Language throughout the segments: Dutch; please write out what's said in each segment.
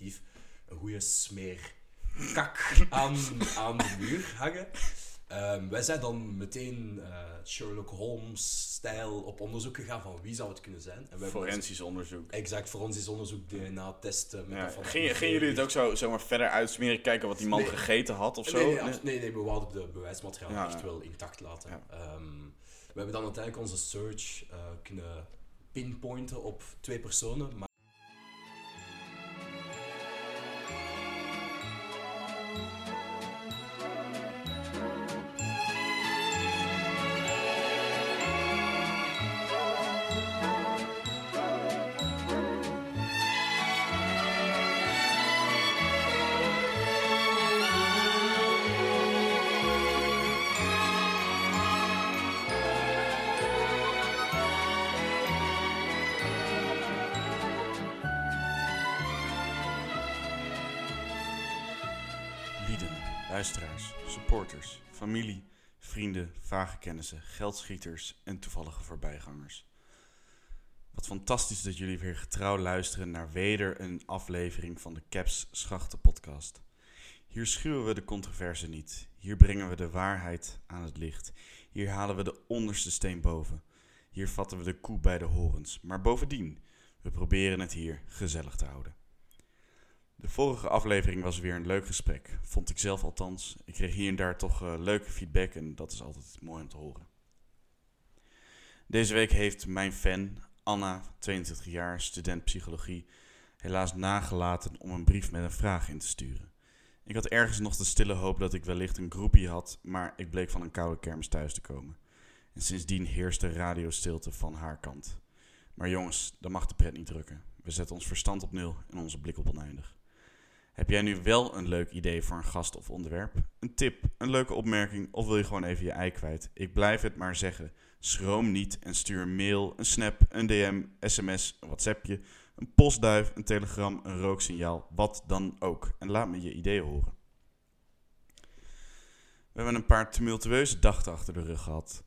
effectief een goede smeer kak aan, aan de muur hangen. Ehm, wij zijn dan meteen eh, Sherlock Holmes-stijl op onderzoek gegaan van wie zou het kunnen zijn. En Forensisch onderzoek. exact, forensisch onderzoek, DNA-testen. met Ja. dat van dat Gingen gingen jullie het ook zo zomaar verder uitsmeren, kijken wat die man Nee. gegeten had of zo? Nee, nee, abs- nee, nee, we wouden de bewijsmateriaal Ja, echt ja. wel intact laten. Ja. Ehm, we hebben dan uiteindelijk onze search eh, kunnen pinpointen op twee personen, vrienden, vage kennissen, geldschieters en toevallige voorbijgangers. Wat fantastisch dat jullie weer getrouw luisteren naar weder een aflevering van de Caps Schachten podcast. Hier schuwen we de controverse niet. Hier brengen we de waarheid aan het licht. Hier halen we de onderste steen boven. Hier vatten we de koe bij de horens. Maar bovendien, we proberen het hier gezellig te houden. De vorige aflevering was weer een leuk gesprek. Vond ik zelf althans. Ik kreeg hier en daar toch eh, leuke feedback en dat is altijd mooi om te horen. Deze week heeft mijn fan, Anna, 22 jaar, student psychologie, helaas nagelaten om een brief met een vraag in te sturen. Ik had ergens nog de stille hoop dat ik wellicht een groepie had, maar ik bleek van een koude kermis thuis te komen. En sindsdien heerste radiostilte van haar kant. Maar jongens, dan mag de pret niet drukken. We zetten ons verstand op nul en onze blik op oneindig. Heb jij nu wel een leuk idee voor een gast of onderwerp? Een tip, een leuke opmerking of wil je gewoon even je ei kwijt? Ik blijf het maar zeggen. Schroom niet en stuur een mail, een snap, een DM, sms, een whatsappje, een postduif, een telegram, een rooksignaal, wat dan ook. En laat me je ideeën horen. We hebben een paar tumultueuze dagen achter de rug gehad.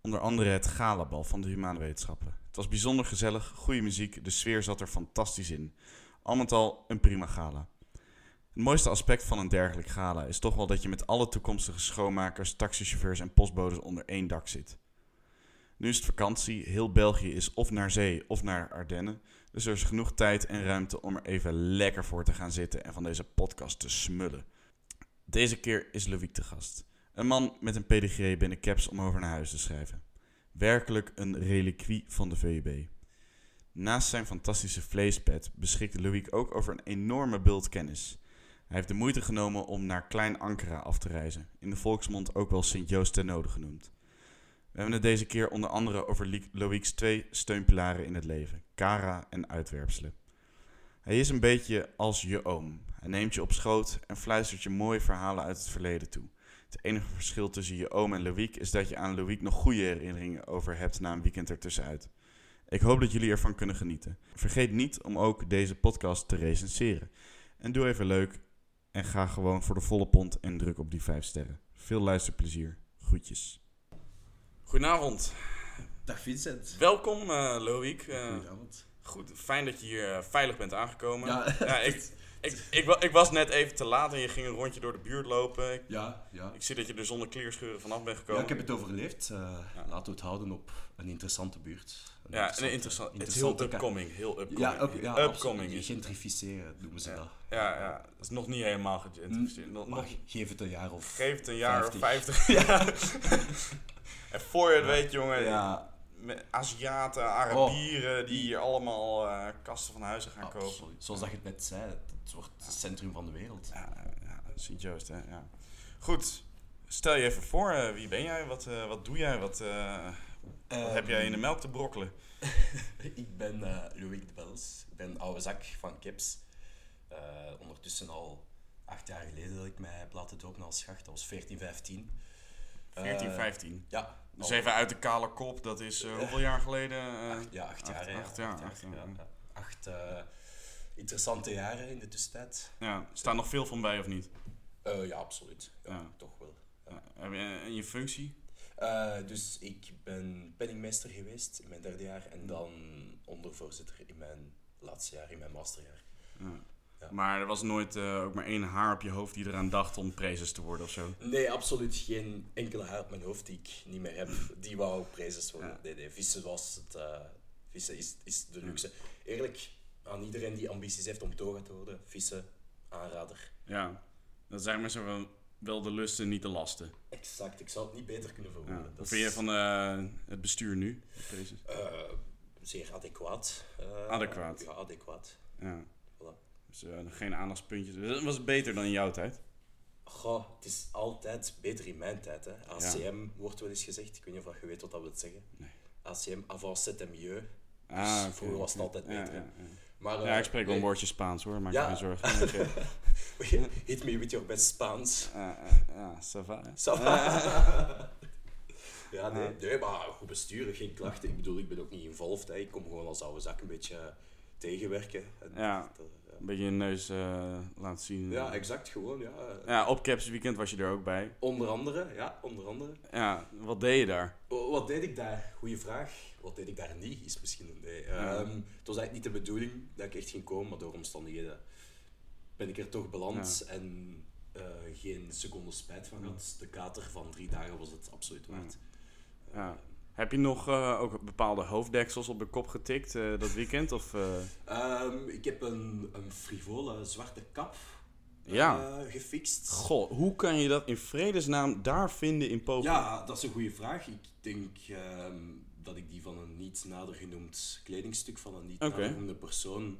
Onder andere het galabal van de humane wetenschappen. Het was bijzonder gezellig, goede muziek, de sfeer zat er fantastisch in. Al met al een prima gala. Het mooiste aspect van een dergelijk gala is toch wel dat je met alle toekomstige schoonmakers, taxichauffeurs en postbodes onder één dak zit. Nu is het vakantie, heel België is of naar zee of naar Ardennen, dus er is genoeg tijd en ruimte om er even lekker voor te gaan zitten en van deze podcast te smullen. Deze keer is Loïc te gast. Een man met een pedigree binnen caps om over naar huis te schrijven. Werkelijk een reliquie van de VUB. Naast zijn fantastische vleespet beschikt Loïc ook over een enorme bult kennis. Hij heeft de moeite genomen om naar Klein Ankara af te reizen, in de volksmond ook wel Sint-Joost ten Node genoemd. We hebben het deze keer onder andere over Loïc's twee steunpilaren in het leven, Kara en uitwerpselen. Hij is een beetje als je oom. Hij neemt je op schoot en fluistert je mooie verhalen uit het verleden toe. Het enige verschil tussen je oom en Loïc is dat je aan Loïc nog goede herinneringen over hebt na een weekend ertussenuit. Ik hoop dat jullie ervan kunnen genieten. Vergeet niet om ook deze podcast te recenseren. En doe even leuk en ga gewoon voor de volle pond en druk op die 5 sterren. Veel luisterplezier. Groetjes. Goedenavond. Dag Vincent. Welkom uh, Loïc. Uh, Goedenavond. goed, fijn dat je hier uh, veilig bent aangekomen. Ja. ik, ik, ik, wa- ik was net even te laat en je ging een rondje door de buurt lopen. Ik, Ja, ja. ik zie dat je er zonder kleerscheuren vanaf bent Ja, gekomen. ik heb het overleefd. Uh, Ja. Laten we het houden op een interessante buurt. Ja, een interessant. Het is heel interessante upcoming. Heel upcoming. Ja, up, ja upcoming is. Gentrificeren noemen ze Ja. dat. Ja, ja. Dat is nog niet helemaal gegentrificeerd. Nog, Maar nog, geef het een jaar of... geef het een jaar of 50. 50 jaar. en voor je het weet, jongen, Ja, met Aziaten, Arabieren, die hier allemaal eh, kasten van huizen gaan kopen. Zoals dat je het net zei, het wordt het centrum van de wereld. Ja, ja Sint-Joost, hè. Ja. Goed, stel je even voor, eh, wie ben jij? Wat, eh, wat doe jij? Wat, wat heb jij in de melk te brokkelen? ik ben eh Loïc de Bels. Ik ben oude zak van Kips. Eh, ondertussen al acht jaar geleden dat ik mij heb laten dopen als schacht. Dat was 14, 15. 14, Eh, 15. Ja. Dus al- even uit de kale kop, dat is hoeveel jaar geleden? Acht, ja, acht jaar. acht- jaar, Acht, acht jaar, ja, ja. ja. Acht, interessante jaren in de tussentijd. ja, staat nog veel van bij of niet? Ja, absoluut. Ja, Ja. toch wel. Ja. Heb je en je functie? Eh, dus ik ben penningmeester geweest in mijn derde jaar en dan ondervoorzitter in mijn laatste jaar, in mijn masterjaar. Ja. Ja. Maar er was nooit eh, ook maar één haar op je hoofd die eraan dacht om prezes te worden of zo. Nee, absoluut geen enkele haar op mijn hoofd die ik niet meer heb. Die wou prezes worden. Ja. Nee, nee, vissen was het... eh, vissen is, is de luxe. Eerlijk, aan iedereen die ambities heeft om toga te worden, vissen, aanrader. Ja, dat zijn maar zo wel, wel de lusten, niet de lasten. Exact, ik zou het niet beter kunnen Ja. verwoorden. Wat Dat vind je van eh, het bestuur nu? Eh, zeer adequaat. eh, Adequaat. Ja, adequaat. Ja. Voilà. Dus geen aandachtspuntjes. Dat was beter dan in jouw tijd. Goh, het is altijd beter in mijn tijd. Hè. ACM wordt wel eens gezegd. Ik weet niet of je weet wat dat wil zeggen. Nee. ACM, avant c'est mieux. Ah, Dus vroeger was het altijd beter, Ja. Maar, Ja, eh, ik spreek wel een woordje Spaans hoor, maak je geen zorgen. Hit me with your best Spaans. Ah, ah, Ja, ça va, hè? Ça va? ja, nee, nee, maar goed besturen, geen klachten. Ik bedoel, ik ben ook niet involved. Hè. Ik kom gewoon als oude zak een beetje eh, tegenwerken. En Ja. dat, eh, Een beetje je neus eh, laten zien. ja, exact, gewoon, ja. Ja, op Caps Weekend was je er ook bij. Onder andere, ja, onder andere. Ja, wat deed je daar? Wat deed ik daar? Goeie vraag. Wat deed ik daar niet? Is misschien een nee. Ja. Ehm, het was eigenlijk niet de bedoeling dat ik echt ging komen, maar door omstandigheden ben ik er toch beland en eh, geen seconde spijt van gehad. De kater van drie dagen was het absoluut waard. Ja. Heb je nog eh, ook bepaalde hoofddeksels op de kop getikt eh, dat weekend? Of, eh, Ehm, ik heb een, een frivole zwarte kap Ja. gefixt. Goh, hoe kan je dat in vredesnaam daar vinden in Polen? Ja, dat is een goede vraag. Ik denk ehm, dat ik die van een niet nader genoemd kledingstuk van een niet nader genoemde persoon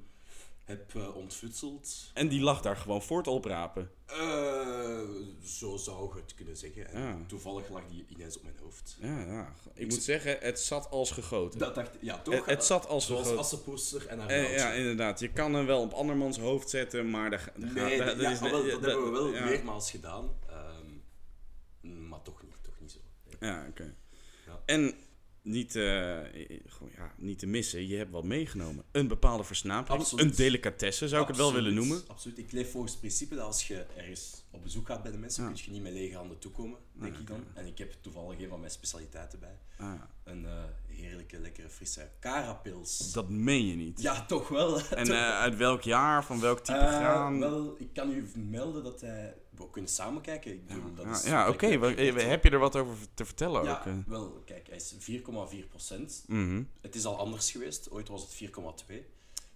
heb eh, ontfutseld. En die lag daar gewoon voor te oprapen. Eh, zo zou je het kunnen zeggen. En Ja. toevallig lag die ineens op mijn hoofd. Ja, ja. Ik moet zeggen, het zat als gegoten. Dat dacht ja, toch? het, het zat als Zoals gegoten. Assepoester en haar Eh, ja, inderdaad. Je kan hem wel op andermans hoofd zetten, maar... daar- daar Nee, gaat- dat, dat ja, is- wel, dat hebben we wel meermaals gedaan. Ehm, maar toch niet, toch niet zo. Nee. Ja, oké. Ja. En niet, gewoon, ja, niet te missen, je hebt wat meegenomen. Een bepaalde versnapering, Absoluut. een delicatesse zou ik het wel willen noemen. Absoluut. Ik leef volgens het principe dat als je ergens op bezoek gaat bij de mensen, Ja. kun je niet met lege handen toekomen, denk Ja, ik dan. En ik heb toevallig een van mijn specialiteiten bij. Ah, Een eh, heerlijke, lekkere, frisse Carapils. dat meen je niet. Ja, toch wel. En eh, uit welk jaar, van welk type graan? wel, ik kan u melden dat hij... We kunnen samen kijken. Ik bedoel, dat ja, is ja, oké. heb eh. Heb je er wat over te vertellen Ja, ook? eh? wel, kijk, hij is 4,4 procent. Mhm. Het is al anders geweest. Ooit was het 4,2.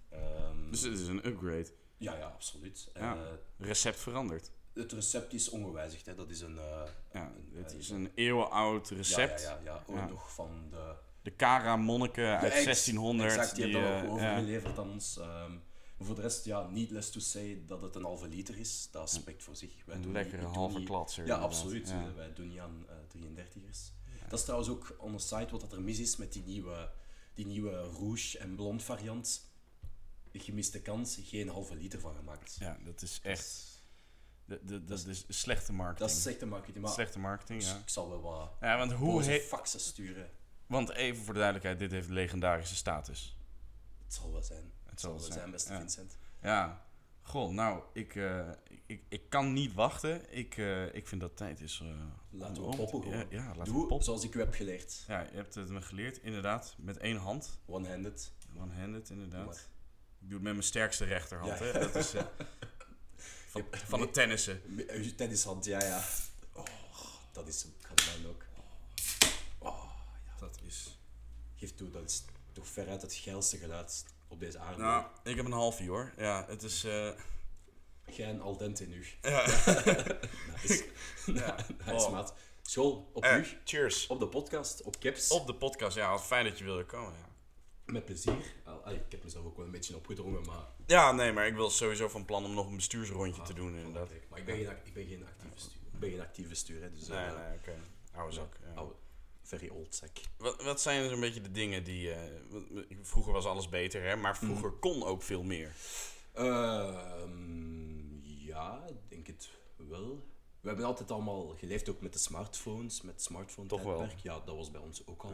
Ehm, Dus het is een upgrade. ja, ja, absoluut. Ja. Eh, Recept veranderd. het recept is ongewijzigd. Hè. Dat is een... Ja, een- het is een eeuwenoud recept. Ja, ja, ja, ja. Nog van de... De Kara-monniken uit ex- 1600. Exact, die, die, hebben dat ook overgeleverd aan ons. Ehm, maar voor de rest, ja, needless to say dat het een halve liter is. Dat spreekt voor zich. Wij Een doen lekkere niet- halve niet- klatser. Ja, absoluut. Ja. Wij doen niet aan eh 33ers. Dat is trouwens ook on the site wat dat er mis is met die nieuwe, die nieuwe rouge en blond variant. Gemiste kans, geen halve liter van gemaakt. Ja, dat is echt... de- de- Dat is slechte marketing. Dat is slechte marketing. Maar Slechte marketing, ja. ik zal wel wat Ja, want hoe he- faxen sturen. Want even voor de duidelijkheid, dit heeft legendarische status. Het zal wel zijn. Het zal zijn, beste. Vincent. Ja, goh, nou, ik, eh, ik, ik, kan niet wachten. Ik, eh, ik vind dat tijd is... eh, Laten we poppen gewoon. Ja, ja laten we Doe poppen. zoals ik u heb geleerd. Ja, je hebt het me geleerd, inderdaad. Met één hand. One-handed. One-handed, inderdaad. Ik doe het met mijn sterkste rechterhand, Ja. hè. Dat is... van, van het tennissen. Tennishand, ja, ja. Oh, dat is hem. Kan ook. Oh, ja. Dat is... Geef toe, dat is toch veruit het geilste geluid op deze aarde. Nou, ik heb een halfje hoor. Ja, het is... eh, Jij en al dente nu. ja. Nice. ja. nice, Oh. maat. School, op Eh, u. cheers. Op de podcast, op Caps. Op de podcast, ja. Fijn dat je wilde komen, ja. Met plezier. Allee, ik heb mezelf ook wel een beetje opgedrongen, maar... Ja, nee, maar ik wil sowieso van plan om nog een bestuursrondje te doen, inderdaad. Maar ik ben geen, ik ben geen actieve stuur. Ik ben geen actieve stuur, hè, dus... Nee, eh, nee, oké. Oude zak. Ja. oude- very old zak. Wat, wat zijn zo'n beetje de dingen die... eh, vroeger was alles beter, hè? Maar vroeger kon ook veel meer. Ehm, ja, ik denk het wel. We hebben altijd allemaal geleefd ook met de smartphones, met smartphone Toch wel. Ja, dat was bij ons ook al.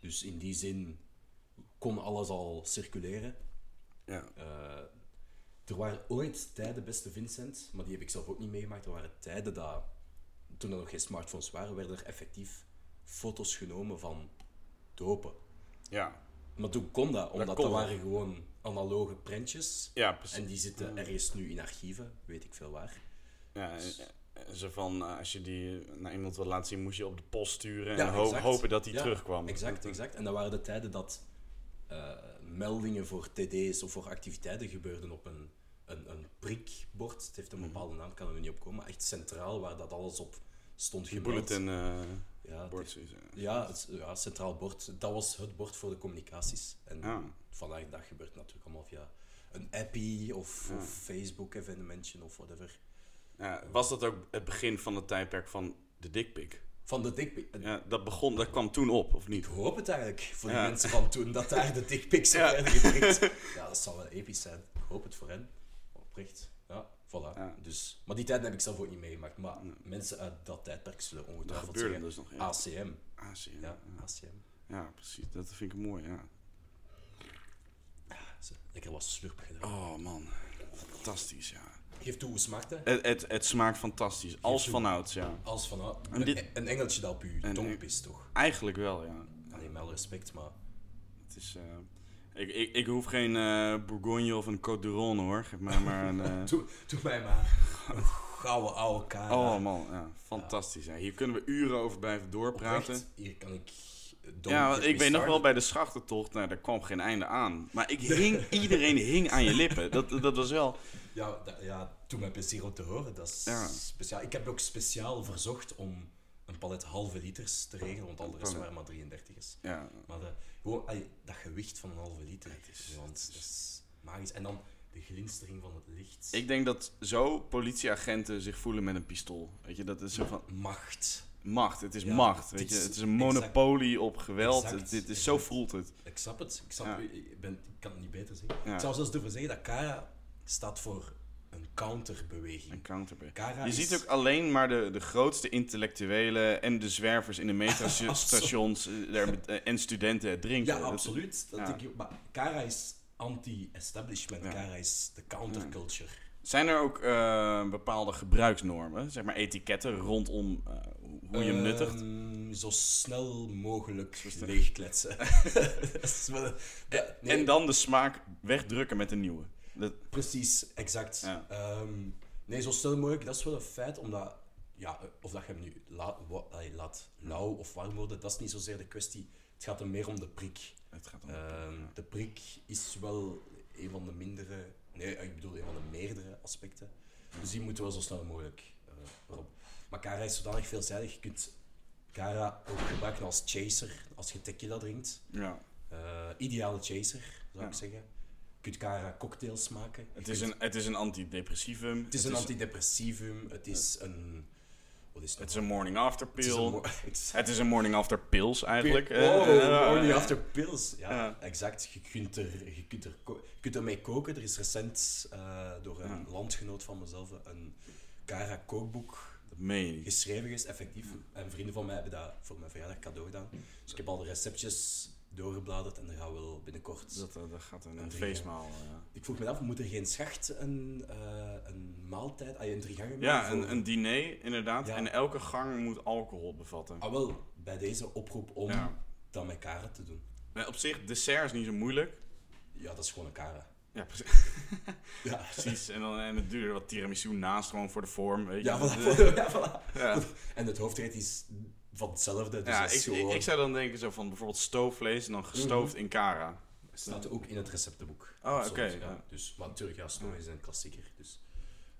Dus in die zin kon alles al circuleren. Ja. Eh, er waren ooit tijden, beste Vincent, maar die heb ik zelf ook niet meegemaakt. Er waren tijden dat, toen er nog geen smartphones waren, werden er effectief foto's genomen van dopen. Ja. Maar toen kon dat, omdat kon dat waren gewoon analoge prentjes. Ja, precies. En die zitten ergens nu in archieven, weet ik veel waar. Ja, en- en zo van, eh, als je die naar iemand wil laten zien, moest je op de post sturen Ja, en ho- exact. hopen dat die Ja, terugkwam. Exact, exact. En dat waren de tijden dat eh, meldingen voor TD's of voor activiteiten gebeurden op een, een, een prikbord. Het heeft een Mhm. bepaalde naam, kan er niet op komen. Maar echt centraal, waar dat alles op stond Die gemeld. bulletin eh Ja, ja. Het ja, centraal bord. Dat was het bord voor de communicaties. En Ja. vandaag de dag gebeurt het natuurlijk allemaal via een appie of, of Facebook-evenementje of whatever. Was dat ook het begin van het tijdperk van de dickpic? Van de dickpic. Ja, dat begon, dat kwam toen op, of Ik niet? hoop het eigenlijk voor die mensen van toen dat daar de dickpics op werden geprikt. Ja, dat zal wel episch zijn. Ik hoop het voor hen. Oprecht. Ja, voilà. Ja. Dus, maar die tijd heb ik zelf ook niet meegemaakt. Maar mensen uit dat tijdperk zullen Dat ongetwijfeld zeggen dus nog. Ja, ACM. ACM, Ja. ACM. Ja, precies. Dat vind ik mooi, ja. Lekker wat slurp gedaan. Oh man, fantastisch, ja. Geef toe, hoe smaakt het? Het, het, het smaakt fantastisch, als toe. vanouds, ja. Als van, ah, En een, dit- een engeltje dat op je tong pist, toch? Eigenlijk wel, ja. Alleen met alle respect, maar... Het is, eh, ik, ik, ik hoef geen eh, Bourgogne of een Côte hoor. Geef mij maar een... eh, Doe, doe mij maar een gouden oude kaart. Oh man, ja, fantastisch. Ja. Hier kunnen we uren over blijven doorpraten. Hier kan ik... Ja, want ik weet nog wel bij de schachtentocht, nou, daar kwam geen einde aan. Maar ik hing, iedereen hing aan je lippen. Dat, dat was wel... Ja, ja, doe mij plezier om te horen. Dat is Ja. speciaal. Ik heb ook speciaal verzocht om een palet halve liters te regelen, want al de rest Oh. waren maar 33 is. Ja, Maar de, gewoon, allee, dat gewicht van een halve liter, want dat is magisch. En dan de glinstering van het licht. ik denk dat zo politieagenten zich voelen met een pistool. Weet je, dat is zo van Macht. macht. Het is Ja, macht, het weet je. is Het is een exact- monopolie op geweld. exact, dit is, zo voelt het. Ik snap het. Ik, snap, Ja. ik, ben, ik kan het niet beter zeggen. Ja. Ik zou zelfs durven zeggen dat Kara staat voor een counterbeweging. Een counterbe. Kara Je is- ziet ook alleen maar de, de grootste intellectuelen en de zwervers in de metrostations eh, eh, en studenten het drinken. Ja, absoluut. Dat ja. denk ik, maar Kara is anti-establishment. Ja. Kara is de counterculture. Zijn er ook eh, bepaalde gebruiksnormen, zeg maar etiketten rondom hoe je hem nuttigt? Zo snel mogelijk leegkletsen. Nee, En dan de smaak wegdrukken met een nieuwe. Dat, Precies, exact. Ja. Ehm, nee, zo snel mogelijk, dat is wel een feit, omdat... Ja, of dat je hem nu la- wa- allee, laat lauw of warm worden, dat is niet zozeer de kwestie. Het gaat er meer om de prik. het gaat om. Ehm, de prik is wel een van de mindere... Nee, ik bedoel een van de meerdere aspecten. Dus die moeten we zo snel mogelijk eh, erop. Maar Kara is zodanig veelzijdig. Je kunt Kara ook gebruiken als chaser, als je tequila drinkt. ja. Eh, ideale chaser, zou Ja. ik zeggen. Kara cocktails maken. Je Het, is kunt- een, het is een antidepressivum. het is een antidepressivum, het is een... Wat is het? Het is een morning after Het is een pill. mo-. Het is een morning after pills eigenlijk. Oh, Eh, eh, after pills. Ja, Ja. exact. Je kunt, er, je, kunt er, je kunt ermee koken. Er is recent door een landgenoot van mezelf een Kara kookboek geschreven geweest, effectief. En vrienden van mij hebben dat voor mijn verjaardag cadeau gedaan. Dus ik heb al de receptjes doorgebladerd en er gaat wel binnenkort... Dat, eh, dat gaat een, Een feestmaal. eh. Ik vroeg me af, moet er geen schacht een, eh, een maaltijd, ah, een drie gangen Ja, een, een diner inderdaad. Ja. En elke gang moet alcohol bevatten. Ah, wel, bij deze oproep om Ja. dat met Kara te doen. Maar op zich, dessert is niet zo moeilijk. Ja, dat is gewoon een Kara. Ja, precies. Ja, precies. En dan en het duurde wat tiramisu naast gewoon voor de vorm. Weet je. ja, Dat, voilà, ja, voilà. ja. En het hoofdgerecht is van hetzelfde. Dus Ja, ik, ik, zou dan denken zo van bijvoorbeeld stoofvlees en dan gestoofd in Cara. staat ook in het receptenboek. Oh, oké, ja. Dus, maar natuurlijk, ja, is een klassieker. Dus,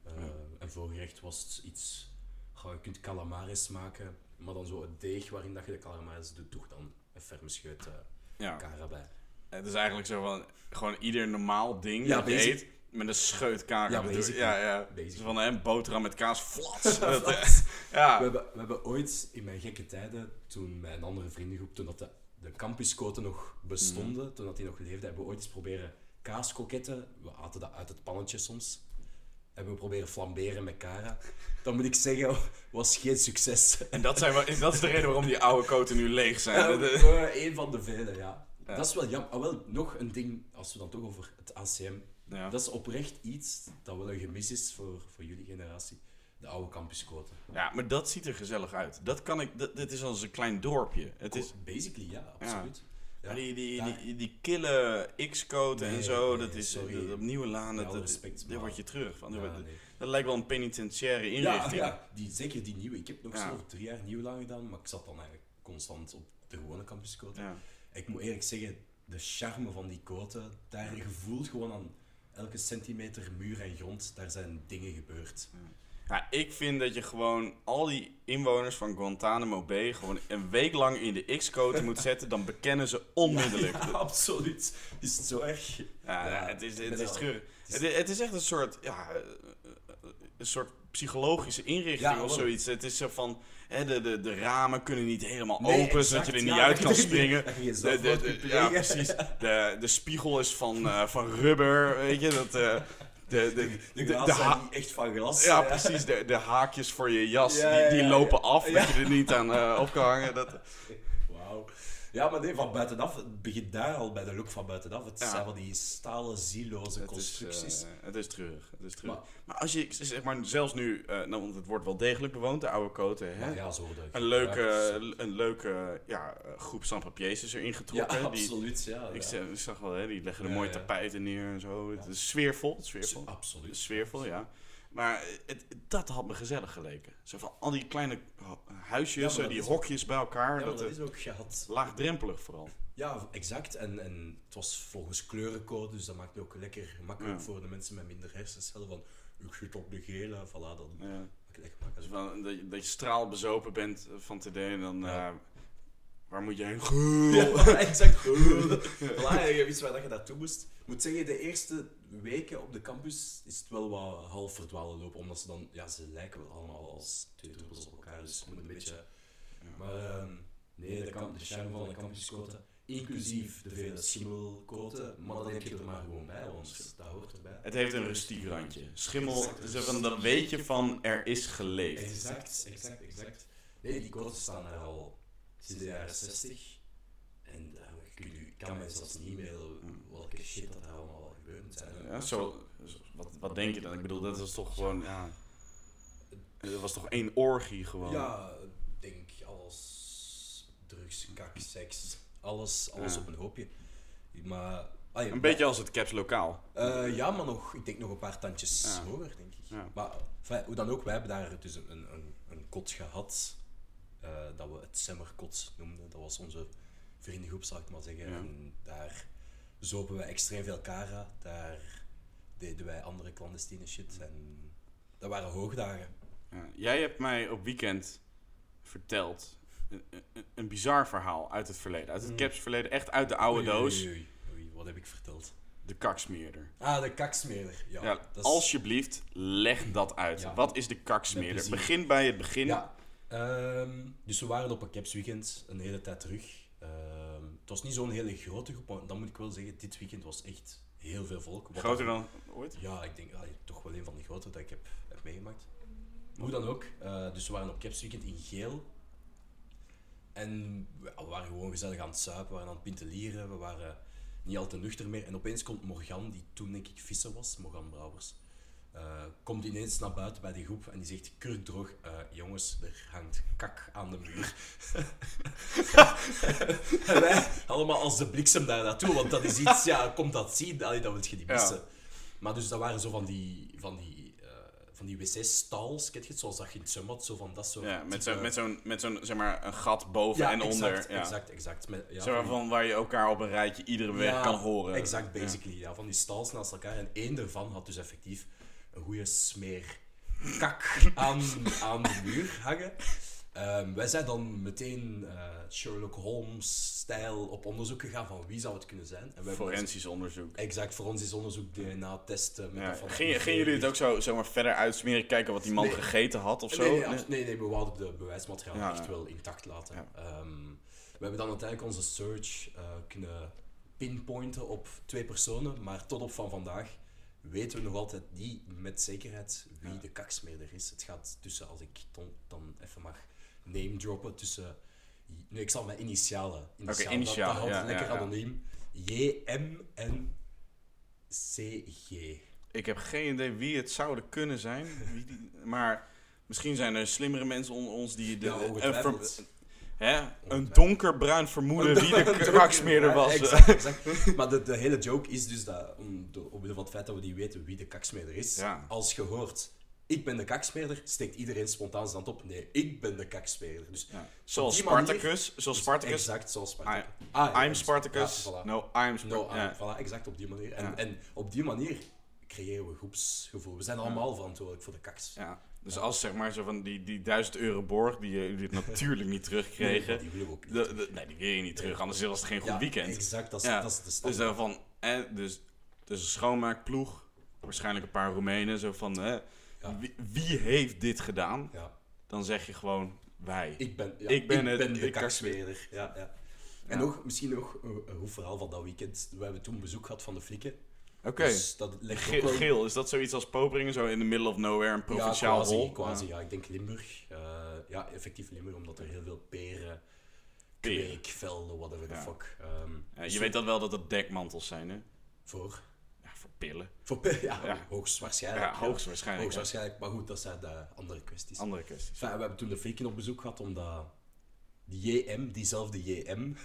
eh, En voorgerecht was het iets... Goh, je kunt calamares maken, maar dan zo het deeg waarin dat je de calamares doet, toch dan een ferme scheut eh Ja. Bij. Het is eigenlijk zo van gewoon ieder normaal ding Ja, dat je eet met een scheut. Ja, ja, ja. Van een boterham met kaas, flats. Eh, We, ja. hebben, we hebben ooit in mijn gekke tijden, toen mijn andere vriendengroep, toen dat de, de campuscoten nog bestonden, Mhm. toen dat die nog leefden, hebben we ooit eens proberen kaaskoketten, we aten dat uit het pannetje soms, hebben we proberen flamberen met Cara. Dan moet ik zeggen, was geen succes. En dat, zijn we, dat is de reden waarom die oude koten nu leeg zijn. Eén van de vele, ja. Ja. Dat is wel jammer. Ah, wel, nog een ding, als we dan toch over het ACM... ja. Dat is oprecht iets dat wel een gemis is voor, voor jullie generatie. De oude campuscoten. ja, maar dat ziet er gezellig uit. Dat kan ik, dat, dit is als een klein dorpje. Het is, Basically, ja, absoluut. Die, die, daar- die, die kille X-code en zo, nee, dat is sorry. op nieuwe laan, Met dat, respect, daar word je terug. Van, Ja, dat, lijkt wel een penitentiaire inrichting. ja, die, zeker die nieuwe. Ik heb nog Ja. zo drie jaar nieuw lang gedaan, maar ik zat dan eigenlijk constant op de gewone campusquote. Ik moet eerlijk zeggen, de charme van die quote, daar je voelt gewoon aan elke centimeter muur en grond, daar zijn dingen gebeurd. Ja, ik vind dat je gewoon al die inwoners van Guantanamo Bay gewoon een week lang in de X-code moet zetten, dan bekennen ze onmiddellijk. Ja, absoluut. Is het zo erg? Ja, Ja, het is, het is het is- Het is, het is echt een soort, ja, een soort psychologische inrichting Ja, of zoiets. Het is zo van, hè, de, de, de ramen kunnen niet helemaal Nee, open, zodat je exact, er niet ja, uit kan springen. De, de, ja, precies. De, de spiegel is van, eh, van rubber, weet je. Dat, eh, de, de, De de, de zijn ha- niet echt van glas. ja, precies. De, de haakjes voor je jas, Ja, die, die lopen af, dat je er niet aan eh, op kan hangen. Dat, Wauw. Ja, maar nee, van buitenaf, het begint daar al bij de look van buitenaf. Het Ja. zijn van die stalen, zieloze Het is, constructies. eh, het is treurig. Het is treurig. Maar- Maar, als je, zeg maar, zelfs nu, eh, nou, want het wordt wel degelijk bewoond, de oude Cote, hè? ja, zo Een leuke, een leuke ja, eh, groep sans-papiers is erin Ja, getrokken. die, absoluut. Ja, ik, ja. zag, ik zag wel, hè, die leggen er Ja, mooie ja. tapijten neer en zo. Het Ja. is sfeervol, het is sfeervol. Absoluut. is sfeervol, ja. Maar het, dat had me gezellig geleken. Zo van al die kleine ho- huisjes, Ja, dat die hokjes bij elkaar. Ja, dat, dat eh, is ook gehad. Laagdrempelig vooral. Ja, exact. En, en het was volgens kleurencode, dus dat maakt het ook lekker makkelijk Ja. voor de mensen met minder hersencellen. Van, ik zit op de gele, voilà, dan Ja. maakt het echt Dus makkelijk. van, dat, je, dat je straalbezopen bent van TD en dan... Ja. eh, waar moet je heen? Ja, exact. voilà, je wist waar dat je naartoe moest. Ik moet zeggen, de eerste weken op de campus is het wel wat half verdwalen lopen, omdat ze dan, ja, ze lijken wel allemaal als twee druppels op elkaar, dus je moet een beetje... Maar ehm, nee, de, kamp, de charme van de campusquote, inclusief de vele schimmelquote, maar dan heb je er maar gewoon bij, want dat hoort erbij. Het heeft een rustiek randje. Schimmel, zo van, dan weet je van er is geleefd. Exact, exact, exact. Nee, die quotes staan er al sinds de jaren 60. En je kunt u- kan mij zelfs niet mailen welke shit dat er allemaal al gebeurd zijn. Ja, zo, wat, wat denk je dan? Ik bedoel, dat was toch gewoon, ja... Dat was toch één orgie gewoon? Ja, ik denk alles. Drugs, kak, seks. Alles, alles Ja. op een hoopje. Maar... ah, ja, Een beetje als het Caps lokaal. Eh, ja, maar nog, ik denk nog een paar tandjes Ja. hoger, denk ik. Maar enfin, hoe dan ook, wij hebben daar dus een, een, een kot gehad, eh, dat we het Semmerkot noemden. Dat was onze vriendengroep, zal ik maar zeggen. Ja. En daar zopen wij extreem veel kara, daar deden wij andere clandestine shit. En dat waren hoogdagen. Ja. Jij hebt mij op weekend verteld een, een, een bizar verhaal uit het verleden. Uit het Mm. Caps verleden, echt uit de oude Oei, doos. Oei, oei, oei, wat heb ik verteld? De kaksmeerder. Ah, de kaksmeerder. Ja, alsjeblieft, leg dat uit. Ja. Wat is de kaksmeerder? Begin bij het begin. Ja. Ehm, dus we waren op een Caps weekend een hele tijd terug. Ehm, het was niet zo'n hele grote groep, maar dan moet ik wel zeggen, dit weekend was echt heel veel volk. Groter dan ooit? Ja, ik denk allee, toch wel een van de grotere dat ik heb, heb meegemaakt. Hoe dan ook. eh, dus we waren op Caps weekend in Geel. En we we waren gewoon gezellig aan het suipen, we waren aan het pintelieren, we waren niet al te nuchter meer. En opeens komt Morgan, die toen denk ik visser was, Morgan Brouwers, eh, komt ineens naar buiten bij die groep en die zegt kurkdroog, eh jongens, er hangt kak aan de muur. en wij allemaal als de bliksem daar naartoe, want dat is iets, ja, komt dat zien, allee, dat wil je niet Ja. missen. Maar dus dat waren zo van die, van die, eh, van die wc-stalls, ken je het, zoals dat je in het zwembad, zo van dat soort Ja, met zo'n, met zo'n, met zo'n, zeg maar, een gat boven Ja, en exact, onder. Ja. Exact, exact. Met, ja, maar van- waar je elkaar op een rijtje iedere weg kan horen. Exact, basically. Ja. van die stalls naast elkaar. En één daarvan had dus effectief een goede smeer kak aan, aan de muur hangen. Ehm, wij zijn dan meteen eh, Sherlock Holmes-stijl op onderzoek gegaan van wie zou het kunnen zijn. En wij hebben ons- Forensisch onderzoek. Exact, forensisch onderzoek, DNA-testen. Met Ja. Gingen gingen jullie het ook zo, zomaar verder uitsmeren, kijken wat die man Nee. gegeten had of zo? Nee, nee, abs- nee, nee, we wouden de bewijsmateriaal Ja, echt ja. wel intact laten. Ehm, we hebben dan uiteindelijk onze search eh, kunnen pinpointen op twee personen, maar tot op van vandaag weten we nog altijd niet met zekerheid wie Ja. de kaksmeerder is. Het gaat tussen, als ik dan, dan even mag name droppen, tussen... Nee, ik zal mijn initialen. initialen Dat, dat ja, lekker ja, ja. anoniem. JM en CG. Ik heb geen idee wie het zouden kunnen zijn. Wie die- maar misschien zijn er slimmere mensen onder ons die... De, een ver- hè, een donkerbruin vermoeden wie de kaksmeerder was. Ja, exact, exact. Maar de, de hele joke is dus dat, om, de, omwille van het feit dat we niet weten wie de kaksmeerder is, Ja. als je hoort, ik ben de kaksmeerder, steekt iedereen spontaan hand op. Nee, ik ben de kaksmeerder. Dus Ja. Zoals manier- Spartacus, zoals Spartacus. Exact zoals Spartacus. I- Ah, ja, I'm Spartacus. Ja, voilà. No, I'm Spartacus. voilà, exact op die manier. En, en op die manier creëren we groepsgevoel. We zijn allemaal verantwoordelijk voor de kaks. Ja. Dus als zeg maar zo van die, die 1000 euro borg die eh, jullie natuurlijk niet terugkregen. Nee, die ook niet. de, de- nee, die wil je niet terug, anders was het geen goed Ja, weekend. Exact, dat is, Ja, dat is de Dus stand. daarvan, eh, dus, dus een schoonmaakploeg, waarschijnlijk een paar Roemenen, zo van, eh, Ja. wie, wie heeft dit gedaan? ja. Dan zeg je gewoon wij. Ik ben, ja, Ik ben het- de ik- kaksmeerder. Ja, ja. En nog, misschien nog een, een goed verhaal van dat weekend. We hebben toen bezoek gehad van de flikken. Oké. Dus dat legt ook Ge- wel... Geel, is dat zoiets als Poperingen, zo in the middle of nowhere, een provinciaal ja, quasi, hol? quasi, ja. Ik denk Limburg. Eh, ja, effectief Limburg, omdat er heel veel peren, Peren. kweekvelden, whatever the Ja. fuck. ehm, Ja, dus je weet dan wel dat het dekmantels zijn, hè? Voor? Ja, voor pillen. Voor pe- ja, Ja. hoogstwaarschijnlijk. Ja, hoogstwaarschijnlijk. Hoogstwaarschijnlijk, maar goed, dat zijn de andere kwesties. Andere kwesties. Enfin, we hebben toen de flikken op bezoek gehad, omdat die JM, diezelfde JM...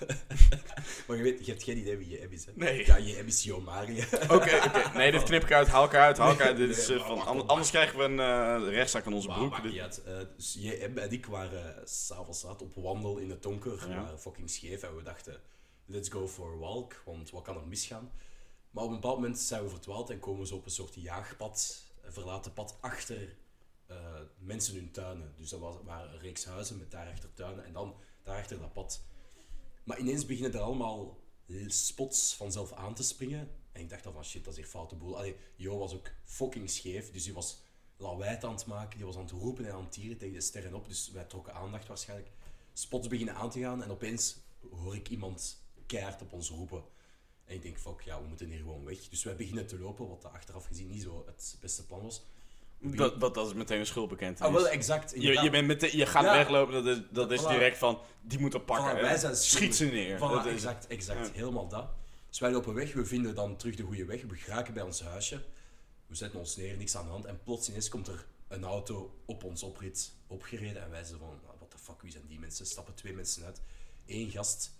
maar je weet, je hebt geen idee wie JM is, hè? Nee. Ja, JM is Jo Maria. Oké, oké. Nee, dit knip ik uit, haal ik uit, haal ik uit. Dit is, Nee, eh, maar van, anders krijgen we een eh, rechtszaak aan onze Maar broek. Dit- uit. Eh, dus JM en ik waren uh, s'avonds laat op wandel in het donker. Ja. waren fucking scheef en we dachten, let's go for a walk, want wat kan er misgaan? Maar op een bepaald moment zijn we verdwaald en komen ze op een soort jaagpad, een verlaten pad achter mensen hun tuinen. Dus dat was, waren een reeks huizen met daarachter tuinen en dan daarachter dat pad. Maar ineens beginnen er allemaal spots vanzelf aan te springen. En ik dacht dan van shit, dat is hier foute boel. Allee, Jo was ook fucking scheef, dus die was lawaai aan het maken. Die was aan het roepen en aan het tieren tegen de sterren op. Dus wij trokken aandacht waarschijnlijk. Spots beginnen aan te gaan en opeens hoor ik iemand keihard op ons roepen. En ik denk, fuck, ja, we moeten hier gewoon weg. Dus wij beginnen te lopen, wat achteraf gezien niet zo het beste plan was. Dat, dat, dat is meteen een schuldbekentenis. Ah, wel, exact. je, je, bent meteen, je gaat Ja. weglopen, dat is, dat is Voilà. direct van, die moeten pakken. Voilà, wij zijn Schiet ze neer. Voilà, Dat is- exact, exact. Ja. Helemaal dat. Dus wij lopen weg, we vinden dan terug de goede weg, we geraken bij ons huisje. We zetten ons neer, niks aan de hand. En plots ineens komt er een auto op ons oprit opgereden. En wij zeggen van, wat de fuck, wie zijn die mensen? Stappen twee mensen uit. Eén gast,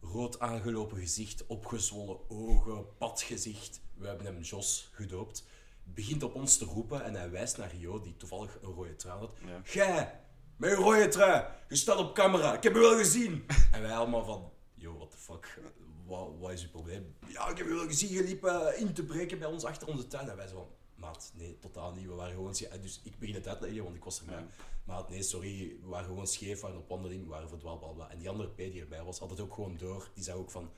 rood aangelopen gezicht, opgezwollen ogen, padgezicht. We hebben hem Jos gedoopt. Begint op ons te roepen en hij wijst naar Jo, die toevallig een rode trui had. Ja. Gij, met een rode trui, je staat op camera, ik heb je wel gezien. en wij allemaal van, yo, what the fuck, wat, wat is je probleem? Ja, ik heb je wel gezien, je liep eh, in te breken bij ons achter onze tuin. En wij zo van, maat, nee, totaal niet, we waren gewoon scheef. Dus ik begin het uitleggen, want ik was erbij. Ja. Maat, nee, sorry, we waren gewoon scheef, we waren op wandeling, we waren verdwaald, bla bla. En die andere P die erbij was, had het ook gewoon door. Die zei ook van,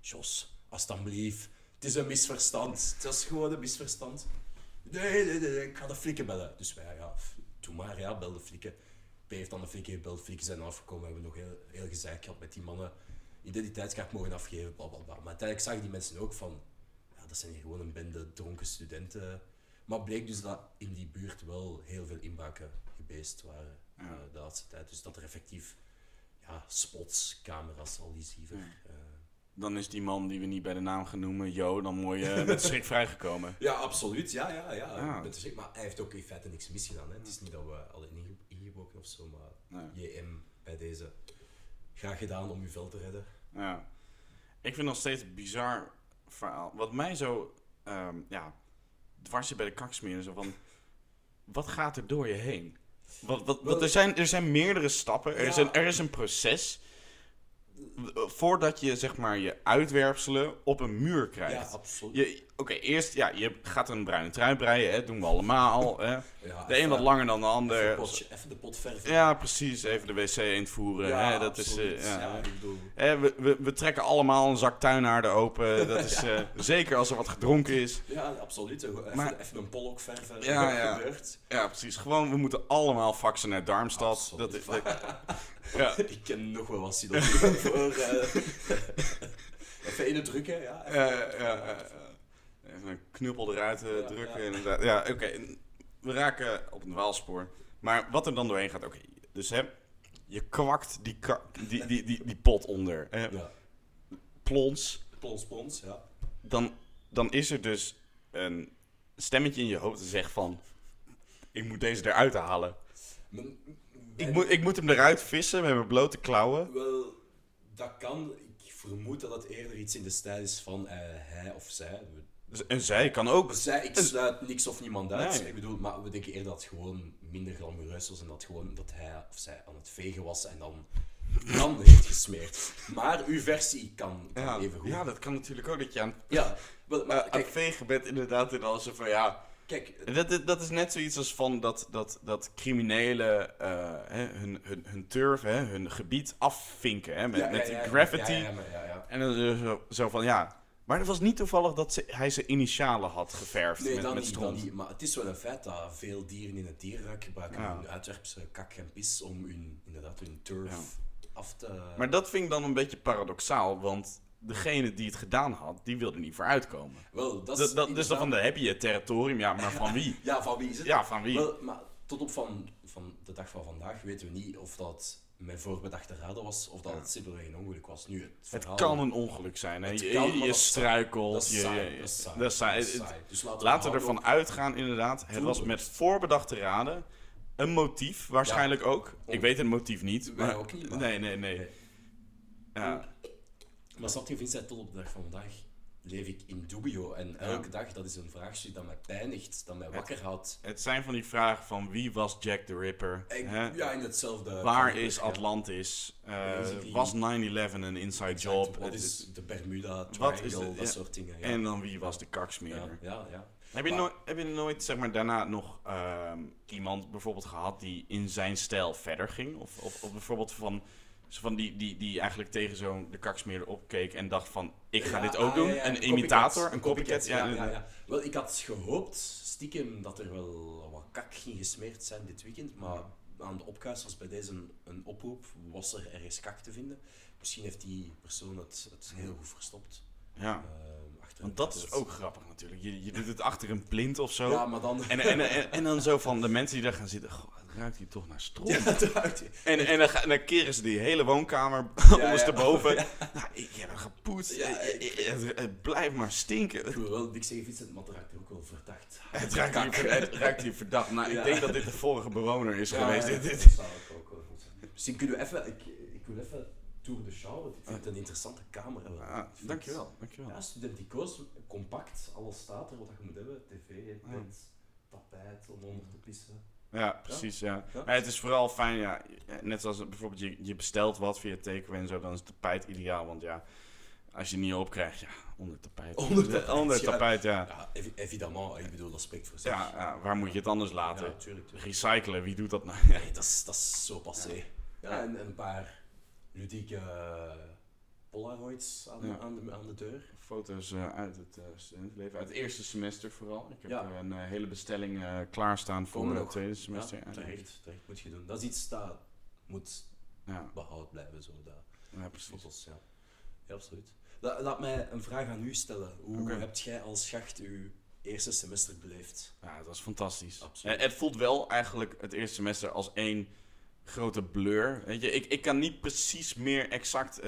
Jos, alsjeblieft, het is een misverstand. Het is gewoon een misverstand. Nee, nee, nee, ik ga de flikken bellen. Dus wij, ja, doe maar, ja, bel de flikken. P heeft dan de flikken gebeld, flikken zijn afgekomen. We hebben nog heel, heel gezeik gehad met die mannen. Identiteitskaart mogen afgeven, bla bla bla. Maar uiteindelijk zagen die mensen ook van, ja, dat zijn hier gewoon een bende dronken studenten. Maar bleek dus dat in die buurt wel heel veel inbraken gebeest waren Ja. eh, de laatste tijd. Dus dat er effectief ja, spots, camera's, al die ziever. eh, Dan is die man die we niet bij de naam gaan noemen, Jo, dan mooi met schrik vrijgekomen. Ja, absoluut. Ja, ja, ja. Ja. Ik ben te zeker. Maar hij heeft ook in feite niks misgedaan. Hè. Het is niet dat we alleen inge- ingebroken of zo, maar Nee. JM bij deze. Graag gedaan om uw vel te redden. Ja. Ik vind nog steeds een bizar verhaal. Wat mij zo, ehm ja, dwars bij de kaksmeren, zo van, wat gaat er door je heen? Wat, wat, wat, er, zijn, er zijn meerdere stappen, er, is een, er is een proces voordat je, zeg maar, je uitwerpselen op een muur Ja, krijgt. absoluut. Je- Oké, eerst, ja, je gaat een bruine trui breien, hè, doen we allemaal. Hè. Ja, De een even- wat langer dan de Even, ander. potje- even de pot verven. Ja, precies. Even de wc invoeren. Ja, hè, dat is, eh, ja. ja, we, we, we trekken allemaal een zak tuinaarden open. Dat is eh, zeker als er wat gedronken is. Ja, absoluut. Even, Maar- even een pollock verven. Ja, ja. Ja, precies. Gewoon, we moeten allemaal faxen naar Darmstad. Absoluut. Dat, ja. Ik ken nog wel wat synoniemen voor... eh, even in het drukken, ja. even- Ja, ja, ja, ja. Even een knuppel eruit eh, Ja, drukken, ja. inderdaad. Ja, oké. We raken op een dwaalspoor. Maar wat er dan doorheen gaat, oké. Dus hè, je kwakt die, die, die, die, die pot onder. Hè, Ja. plons. Plons, plons, ja. Dan, dan is er dus een stemmetje in je hoofd dat zegt van... Ik moet deze eruit halen. Men- ik, moet, ik moet hem eruit vissen met mijn blote klauwen. Wel, dat kan. Ik vermoed dat het eerder iets in de stijl is van eh, hij of zij. En zij kan ook. Zij, ik sluit niks of niemand uit. Nee. Ik bedoel, maar we denken eerder dat het gewoon minder glamoureus was en dat, gewoon, dat hij of zij aan het vegen was en dan, dan heeft gesmeerd. Maar uw versie kan, kan Ja, even goed. ja, dat kan natuurlijk ook dat je aan, Ja, maar aan kijk, het vegen bent inderdaad in als van ja. kijk, Dat, dat, is net zoiets als van dat, dat, dat criminelen eh, hè, hun, hun, hun turf, hè, hun gebied afvinken hè, met, ja, met ja, ja, graffiti. Ja, ja, maar ja, ja. En dan zo, zo van ja. Maar het was niet toevallig dat ze, hij zijn initialen had geverfd Nee, met, dan met niet, dan stront. niet. Maar het is wel een feit dat veel dieren in het dierenrijk gebruiken Ja. hun uitwerpse kak en pis om hun, inderdaad, hun turf af te... Maar dat vind ik dan een beetje paradoxaal, want degene die het gedaan had, die wilde niet vooruitkomen. wel, dat is dat, dus dan inderdaad- van, dan heb je je territorium, ja, maar van wie? Ja, van wie is het? Ja, van wie? Wel, maar tot op van, van de dag van vandaag weten we niet of dat met voorbedachte raden was of dat het simpelweg een ongeluk was. Nu, het, kan een ongeluk zijn. Hè? Je, kan, je struikelt. Dat is je, saai, je- dat is saai. dat is saai. dat is Het- saai. Dus laten we Laten we houden ervan uitgaan, inderdaad. Het was met voorbedachte raden. Een motief, waarschijnlijk ook. Ik weet het motief niet. Maar, ook niet, maar- Nee, nee, nee. Nee. Ja, op- Maar snap je, Vincent, tot op de dag van vandaag leef ik in dubio. En elke dag, dat is een vraagstuk dat mij pijnigt, dat mij wakker houdt. het zijn van die vragen van wie was Jack the Ripper? Hè? ja, in hetzelfde... Waar is. Atlantis? Eh, was 9-11 een inside Exact, job? Wat is de Bermuda Wat is Triangle, de- dat soort dingen. Ja. En dan wie was de ja, kaksmeerder? ja, ja. Heb je, nooit, heb je nooit, zeg maar, daarna nog ehm, iemand bijvoorbeeld gehad die in zijn stijl verder ging? Of, of, of bijvoorbeeld van, zo van die, die, die eigenlijk tegen zo'n de kaksmeerder opkeek en dacht van, ik ga Ja, dit ook ah, doen? ja, ja, een imitator, een copycat? Ja, Ja, ja, ja. Wel, ik had gehoopt, stiekem, dat er wel wat kak ging gesmeerd zijn dit weekend, maar aan de opkuisers bij deze een, een oproep, was er ergens kak te vinden. Misschien heeft die persoon het, het heel goed verstopt. ja. Achter Want dat is ook grappig natuurlijk. Je, je doet het achter een plint of zo. Ja, maar dan... En, en, en, en dan zo van de mensen die daar gaan zitten, goh, ruikt hier toch naar stront. Ja, dat ruikt- En, en, dan, ga- dan keren ze die hele woonkamer ja. ondersteboven. Nou, ik heb het gepoetst. Ja, Eh, eh, het, het blijft maar stinken. Ik wil wel niks zeggen, Vincent, maar het ruikt ook wel verdacht. Het ruikt, hier, ver- het ruikt hier verdacht. Nou, Ja. ik denk dat dit de vorige bewoner is Ja, geweest. ja, Dit, dit. dat zou ik ook wel goed zijn. Misschien kunnen we even... Ik, ik wil even tour de show, want ik vind het een interessante kamer. hebben. Ah, dankjewel, dankjewel. Ja, studenticoos, compact, alles staat er wat je moet hebben. TV, bed, tapijt om onder te pissen. Ja, precies, ja. Ja. Maar het is vooral fijn, ja, net zoals bijvoorbeeld je, je bestelt wat via takeaway en zo, dan is het tapijt ideaal. Want ja, als je niet opkrijgt, ja, onder het tapijt. Onder het tapijt, Onder het ja. tapijt, ja. Ja, evi- evidemment, ik bedoel, dat spreekt voor zich. Ja, ja, waar moet je het anders laten? Ja, tuurlijk, tuurlijk. Recyclen, wie doet dat nou? Nee, dat is, dat is zo passé. Ja, en, en een paar ludieke eh, Polaroids aan, Ja. aan, de, aan de deur. Foto's eh, uit het eh, studentenleven, uit het eerste semester vooral. Ik heb Ja. een eh, hele bestelling klaarstaan voor het tweede semester. Ja, Ja, terecht, terecht moet je doen. Dat is iets dat moet Ja, behoud blijven, zo, dat ja, precies. foto's, ja. Ja, absoluut. La- laat mij een vraag aan u stellen. Hoe hebt jij als schacht uw eerste semester beleefd? Ja, het was fantastisch. Absoluut. Het voelt wel eigenlijk het eerste semester als één grote blur. Weet je, ik, ik kan niet precies meer exact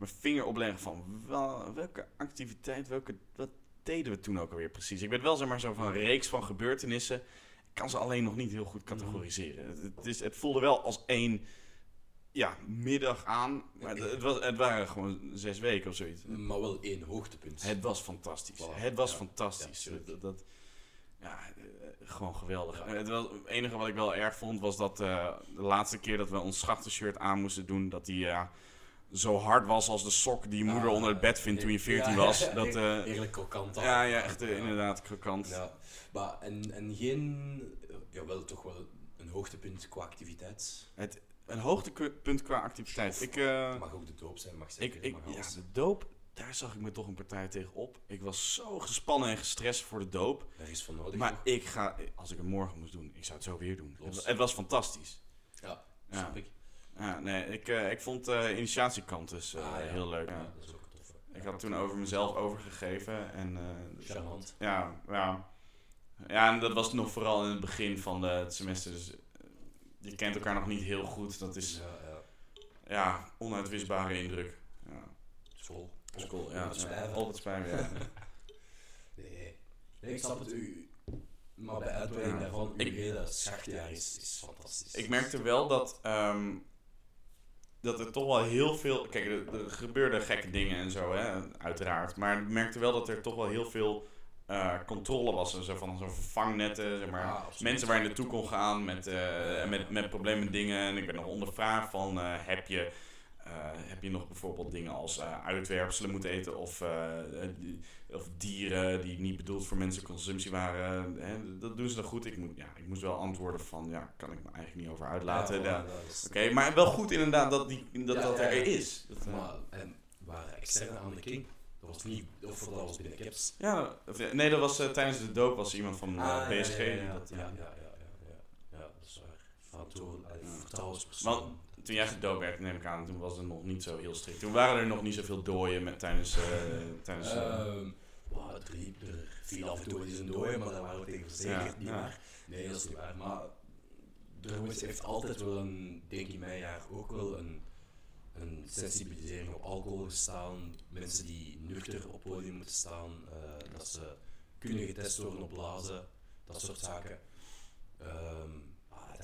mijn vinger opleggen van wel, welke activiteit, welke, wat deden we toen ook alweer precies. Ik weet wel zeg maar zo van een reeks van gebeurtenissen. Ik kan ze alleen nog niet heel goed categoriseren. Het, het, is, het voelde wel als één ja, middag aan, maar het, was, het waren gewoon zes weken of zoiets. Maar wel één hoogtepunt. Het was fantastisch. Het was Ja. fantastisch. Ja, dat, dat- ja, eh, gewoon geweldig. Het, was, het enige wat ik wel erg vond was dat eh, de laatste keer dat we ons schachtenshirt aan moesten doen, dat die zo hard was als de sok die je moeder Ah, onder het bed vindt toen je 14 ja, was. Dat, eh, Eerlijk krokant. al. ja, ja, echt eh, inderdaad krokant. Ja, maar en, en geen, ja, wel toch wel een hoogtepunt qua activiteit. Het, een hoogtepunt qua activiteit. Ik, eh, Het mag ook de doop zijn, mag ik, zeker. ik, mag ja, de doop, daar zag ik me toch een partij tegen op. Ik was zo gespannen en gestrest voor de doop. Er is van nodig. Maar nog. ik ga, als ik het morgen moest doen, ik zou het zo weer doen. Het, het was fantastisch. Ja, Ja. snap ik. Ja, nee, ik, eh, ik vond de initiatiekant dus eh, Ah, ja. heel leuk. Ja, dat is ook tof. Ik had toen over mezelf overgegeven en eh, Charmant. ja, ja. Ja, en dat was nog vooral in het begin van de, het semester. Dus, eh, je kent elkaar nog niet heel goed. Dat is Ja, ja. ja, onuitwisbare indruk. Ja, School. school, ja. Altijd spijven, ja. Nee. nee, ik snap het. U, Maar bij uitbreiding daarvan, uw Ik- hele schachtjaar is, is fantastisch. Ik merkte wel dat, ehm, dat er toch wel heel veel... Kijk, er, er gebeurden gekke dingen en zo, hè, uiteraard. Maar ik merkte wel dat er toch wel heel veel eh, controle was. Zo van zo'n vangnetten, zeg maar. Ja. Mensen waar je naartoe kon gaan met, eh, met, met problemen dingen. En ik ben nog ondervraagd van, eh, heb, je, heb je nog bijvoorbeeld dingen als eh, uitwerpselen moeten eten of, eh, eh, of dieren die niet bedoeld voor mensenconsumptie waren. Hè? Dat doen ze dan goed. Ik, moet, ja, ik moest wel antwoorden van, ja, kan ik me eigenlijk niet over uitlaten. Ja, Oké, maar wel goed inderdaad dat, die, dat, Ja, dat er ja. is. Dat, eh, Maar, en waren externe aan de King. Dat was niet, of dat was binnen Caps. ja, of- nee, dat was eh, tijdens de doop was iemand van eh, Ah, ja, BSG. Ja, ja, ja, ja, eh, ja, ja, ja, ja. Ja, dat is waar. Eh, Ja. vertrouwenspersoon. Toen jij gedoopt werd, neem ik aan, toen was het nog niet zo heel strikt. Toen waren er nog niet zoveel dooien met, tijdens... eh, tijdens eh, Ehm, wow, er, er viel af en toe eens een dooie, maar daar waren we tegen verzekerd. Ja, niet ja. waar. Nee, dat is niet waar. Maar er heeft altijd wel een, denk ik in mijn jaar ook wel een, een sensibilisering op alcohol gestaan. Mensen die nuchter op podium moeten staan, eh, dat ze kunnen getest worden op blazen, dat soort zaken. Ehm, maar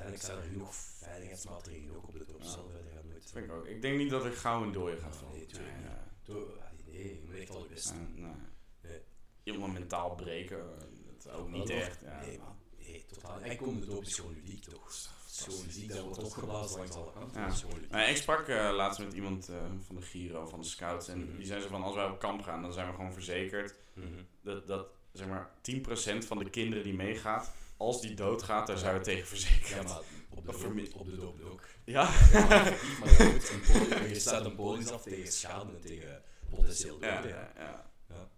uiteindelijk zijn er genoeg veiligheidsmaatregelen ook op de doop Ja. zelf. Dat gaat nooit. vind ik ook. Ik denk niet dat ik gauw een dooie ga Nee, vallen. tuurlijk niet. Doe- nee, je moet echt al je best doen. nee. Nee. Iemand mentaal breken, eh, dat ook niet echt. Nee, man. Nee, totaal. En kom de doop is gewoon ludiek, toch? Gewoon muziek, daar wordt opgeblazen langs alle kanten. Ja. Dat ludiek. Nou, ik sprak eh, laatst met iemand eh, van de Giro, van de Scouts. En Mhm. die zei zo van, als wij op kamp gaan, dan zijn we gewoon verzekerd Mhm. dat, dat zeg maar, 10% van de kinderen die meegaat, als die doodgaat, daar zijn we tegen verzekerd. Ja, maar op de, vermi- op de ook. Ja? Maar ja, een je staat een polis af tegen schade en tegen potentieel Ja, dood. ja, Ja, ja. Ja.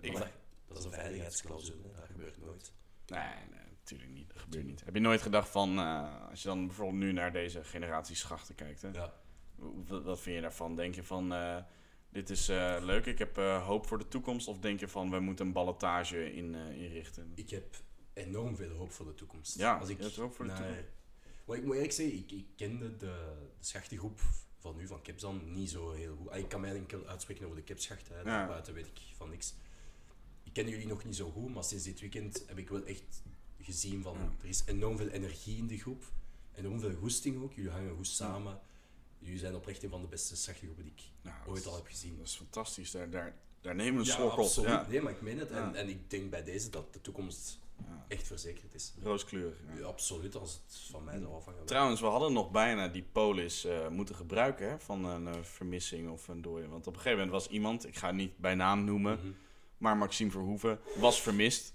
Ik, Maar dat, dat is een veiligheidsclausule, dat gebeurt nooit. nee, nee, natuurlijk niet. Dat gebeurt niet. Heb je nooit gedacht van, eh, als je dan bijvoorbeeld nu naar deze generatie schachten kijkt, hè? Ja. Wat, wat vind je daarvan? Denk je van, eh, dit is eh, leuk, ik heb eh, hoop voor de toekomst? Of denk je van, we moeten een ballotage in, eh, inrichten? Ik heb enorm veel hoop voor de toekomst. Ja, Als ik je hoop voor de toekomst. Maar ik moet eerlijk zeggen, ik, ik kende de, de schachtengroep van u, van Kipzan, niet zo heel goed. Ah, Ik kan mij enkel uitspreken over de Kipschachten, hè. Ja. daarbuiten weet ik van niks. Ik ken jullie nog niet zo goed, maar sinds dit weekend heb ik wel echt gezien van, Ja. er is enorm veel energie in de groep. Enorm veel goesting ook, jullie hangen goed samen. Jullie zijn oprecht een van de beste schachtengroepen die ik ooit al heb gezien. Dat is fantastisch. Daar, daar, daar nemen we een Ja, slok op. Nee, maar ik meen het. En, en ik denk bij deze dat de toekomst. Echt verzekerd is. Rooskleurig. ja. Ja, absoluut, als het van mij zou afhangen. Trouwens, we hadden nog bijna die polis eh, moeten gebruiken hè, van een eh, vermissing of een dooie. Want op een gegeven moment was iemand, ik ga het niet bij naam noemen, Mhm. maar Maxime Verhoeven was vermist.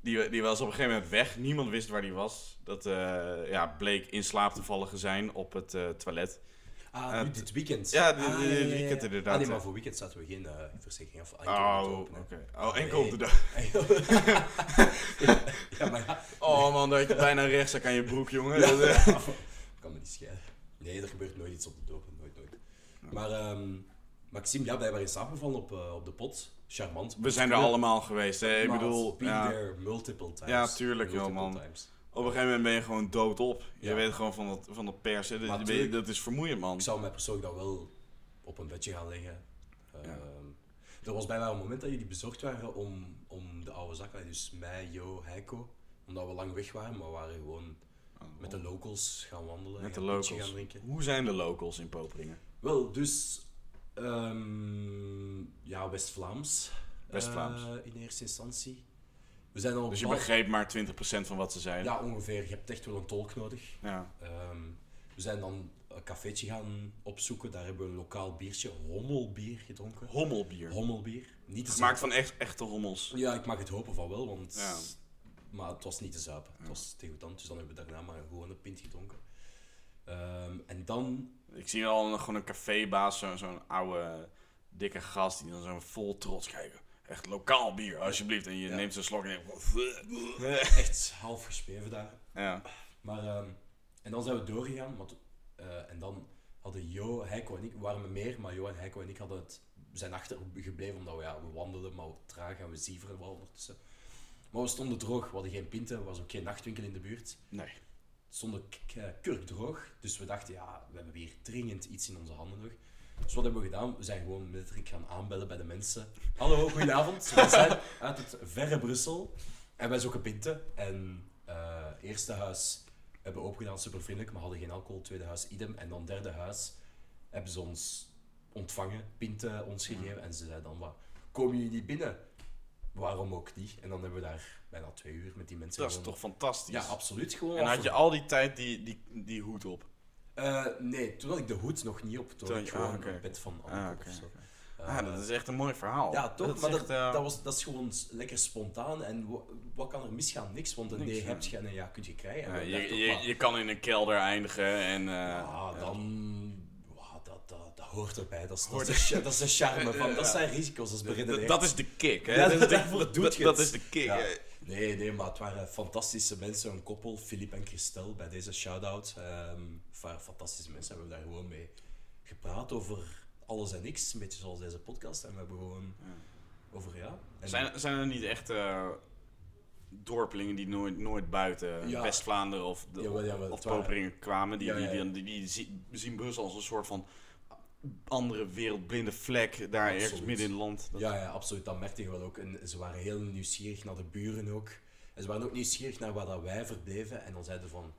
Die, die was op een gegeven moment weg. Niemand wist waar die was. Dat eh, ja, bleek in slaap te vallen zijn op het eh, toilet. Ah, Eh, nu dit weekend. ja, dit- Ah, dit weekend inderdaad, Ah, nee, maar voor weekend zaten we geen eh, verzekering af. enkel Oh, oké. openen. Oh, enkel op de Nee. dag. ja, maar ja. Oh man, had je bijna rechtszaak aan je broek, jongen. Ja. Dat, kan me niet scheiden. Nee, er gebeurt nooit iets op de dopen. Nooit, nooit. Maar ehm, Maxime, ja, blijkbaar in slaap gevallen op, eh, op de pot. Charmant. We zijn er allemaal geweest, hè. Ik bedoel, been ja, there multiple times. Ja, tuurlijk, joh, man. times. Op een gegeven moment ben je gewoon doodop. Je Ja. weet gewoon van dat, van dat persen. Dat, Maar dat- tuurlijk- dat is vermoeiend, man. Ik zou mij persoonlijk dan wel op een bedje gaan leggen. Ehm, er was bijna een moment dat jullie bezorgd waren om, om de oude zak, dus mij, Jo, Heiko, omdat we lang weg waren, maar we waren gewoon met de locals gaan wandelen. Met de en een biertje locals. Gaan drinken. Hoe zijn de locals in Poperingen? Wel, dus ehm, ja, West-Vlaams. West-Vlaams. eh, in eerste instantie. We zijn al Dus je bepaald- begreep maar 20% van wat ze zeiden. Ja, ongeveer. Je hebt echt wel een tolk nodig. Ja. Ehm, we zijn dan een cafeetje gaan opzoeken. Daar hebben we een lokaal biertje, hommelbier, gedronken. Hommelbier. Hommelbier. Niet te Gemaakt van echt, echte hommels. Ja, ik mag het hopen van wel, want... Ja. Maar het was niet te zuipen. Het was degoutant, dus dan hebben we daarna maar gewoon een pint gedronken. Ehm, en dan... Ik zie al een, gewoon een cafébaas, zo- zo'n oude, dikke gast die dan zo vol trots kijkt. Echt lokaal bier, alsjeblieft. En je Ja. neemt zo'n slok en je Echt half gespeven daar. Ja. Maar, ehm, en dan zijn we doorgegaan. Want, eh, en dan hadden Jo, Heiko en ik, we waren meer, maar Jo en Heiko en ik hadden het, zijn achter gebleven omdat we, ja, we wandelden, maar traag en we zieveren wel ondertussen. Maar we stonden droog, we hadden geen pinten, er was ook geen nachtwinkel in de buurt. Nee. Het stond k- eh, kurkdroog, dus we dachten, ja, we hebben weer dringend iets in onze handen nog. Dus wat hebben we gedaan? We zijn gewoon letterlijk gaan aanbellen bij de mensen. Hallo, goedenavond. We zijn uit het verre Brussel. En wij zoeken pinten. En eh eerste huis hebben we opengedaan, super vriendelijk, maar hadden geen alcohol. Tweede huis idem. En dan derde huis hebben ze ons ontvangen, pinten ons gegeven. En ze zeiden dan, wat, komen jullie niet binnen? Waarom ook niet? En dan hebben we daar bijna twee uur met die mensen Dat is gewoon- toch fantastisch. Ja, absoluut. Gewoon En had je al die tijd die, die, die hoed op? Eh, nee, toen had ik de hoed nog niet op. Toen Toen had ik gewoon een bed van Ah, Anne ah, dat is echt een mooi verhaal. Ja, toch? is maar dat, eh, dat, was, dat is gewoon lekker spontaan. En wa- wat kan er misgaan? Niks. Want een Niks, nee ja. heb je en een ja kun je krijgen. Ja, je, je, maar, je kan in een kelder eindigen en... eh, ja, dan... dat, dat, dat hoort erbij. Dat is, dat, is, de, cha- dat is de charme van... Dat zijn risico's, dat is Dat, dat is de kick, hè? Ja, dat, dat- is de- dat doet dat, dat is de kick. Ja. Nee, nee, maar het waren fantastische mensen. Een koppel, Filip en Christel, bij deze shout-out. Waren fantastische mensen. We hebben daar gewoon mee gepraat over alles en niks. Een beetje zoals deze podcast. En we hebben gewoon over, ja... En- Zijn, zijn er niet echt eh, dorpelingen die nooit, nooit buiten Ja. West-Vlaanderen of, de, jawel, of Poperingen kwamen? Die, Ja, die, ja, die, ja. die, die zie- zien Brussel als een soort van andere wereldblinde vlek daar ergens midden in het land. Dat- Ja, ja, absoluut. Dat merkte je wel ook. En ze waren heel nieuwsgierig naar de buren ook. En ze waren ook nieuwsgierig naar waar dat wij verbleven. En dan zeiden ze van,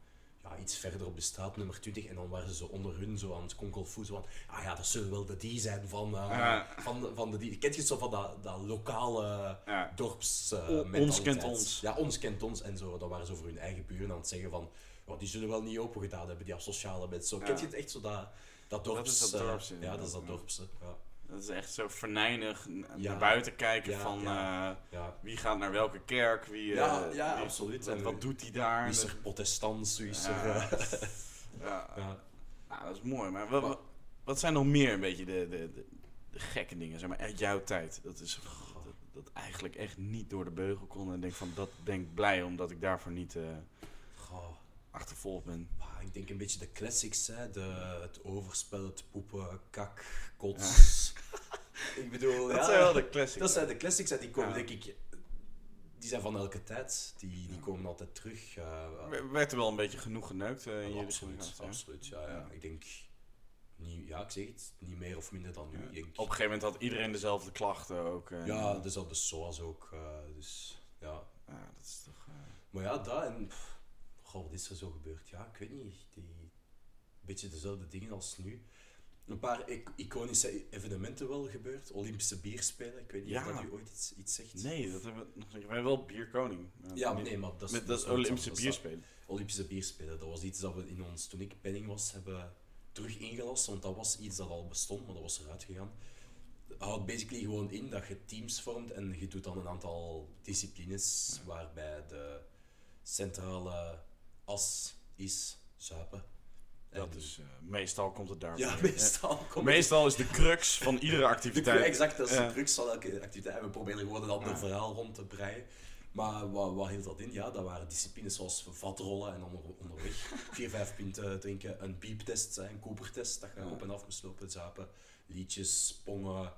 ja, iets verder op de straat, nummer 20. En dan waren ze onder hun zo aan het konkelvoet. Zo van, ah ja, dat zullen wel de die zijn van, eh, Ja. van, de- van de die. Kent je zo van dat, dat lokale Ja. dorps ons kent ons. Ja, ons kent ons. En zo, dan waren ze over hun eigen buren aan het zeggen van, ja, die zullen wel niet open gedaan hebben, die asociale mensen. Zo, Ja. Kent je het echt zo, dat, dat dorps... is dat eh, dorpse, ja, dat is dat dorpse. Ja. Dat is echt zo verneinig Ja. naar buiten kijken Ja, van ja. eh, ja. wie gaat naar welke kerk, wie, eh, Ja, ja, wie- absoluut. En wat doet hij daar. Wie is er protestants, wie is Ja. er... eh, ja. ja. Dat is mooi. Maar wat, wat, wat zijn nog meer een beetje de, de, de, de gekke dingen, zeg maar, uit jouw tijd? Dat is dat, dat eigenlijk echt niet door de beugel kon. En ik denk van, dat ben ik blij omdat ik daarvoor niet eh achtervolgd ben. ah, ik denk een beetje de classics, hè. De, het overspel, het poepen, kak, kots. ik bedoel, Dat ja, zijn wel de classics. dat zijn de classics en die komen denk ik... Die zijn van elke tijd. Die, die komen altijd terug. eh, Er werd er wel een beetje genoeg geneukt eh, in absoluut, absoluut. Ja, ja. Ik denk... Niet, ja, ik zeg het. Niet meer of minder dan nu. Ja. Op een gegeven moment had iedereen dezelfde klachten ook. eh, ja, dus dat is zoals ook. dus, ja. ja, dat is toch... Maar ja, dat en... pff, Goh, wat is er zo gebeurd? Ja, ik weet niet. Die... Een beetje dezelfde dingen als nu. Een paar ic- iconische evenementen wel gebeurd. Olympische bierspelen. Ik weet niet Ja. of dat u ooit iets, iets zegt. Nee, dat hebben we nog niet. We hebben wel bierkoning. Ja, nee, maar dat is... Met, dat. Olympische bierspelen. Olympische bierspelen. Dat was iets dat we in ons, toen ik penning was, hebben terug ingelast. Want dat was iets dat al bestond, maar dat was eruit gegaan. Houdt basically gewoon in dat je teams vormt en je doet dan een aantal disciplines waarbij de centrale as is zuipen. Dat En- is, eh, meestal komt het daar. Ja, meestal komt meestal is de crux van iedere de, activiteit. exact, dat is de crux van elke activiteit. We proberen gewoon een ander verhaal rond te breien. Maar wat, wat hield dat in? Ja, dat waren disciplines zoals vatrollen en onder, onderweg vier, vijf pinten drinken. Een pieptest, een Cooper-test, dat je Ja. op en af moest lopen, zuipen. Liedjes, spongen,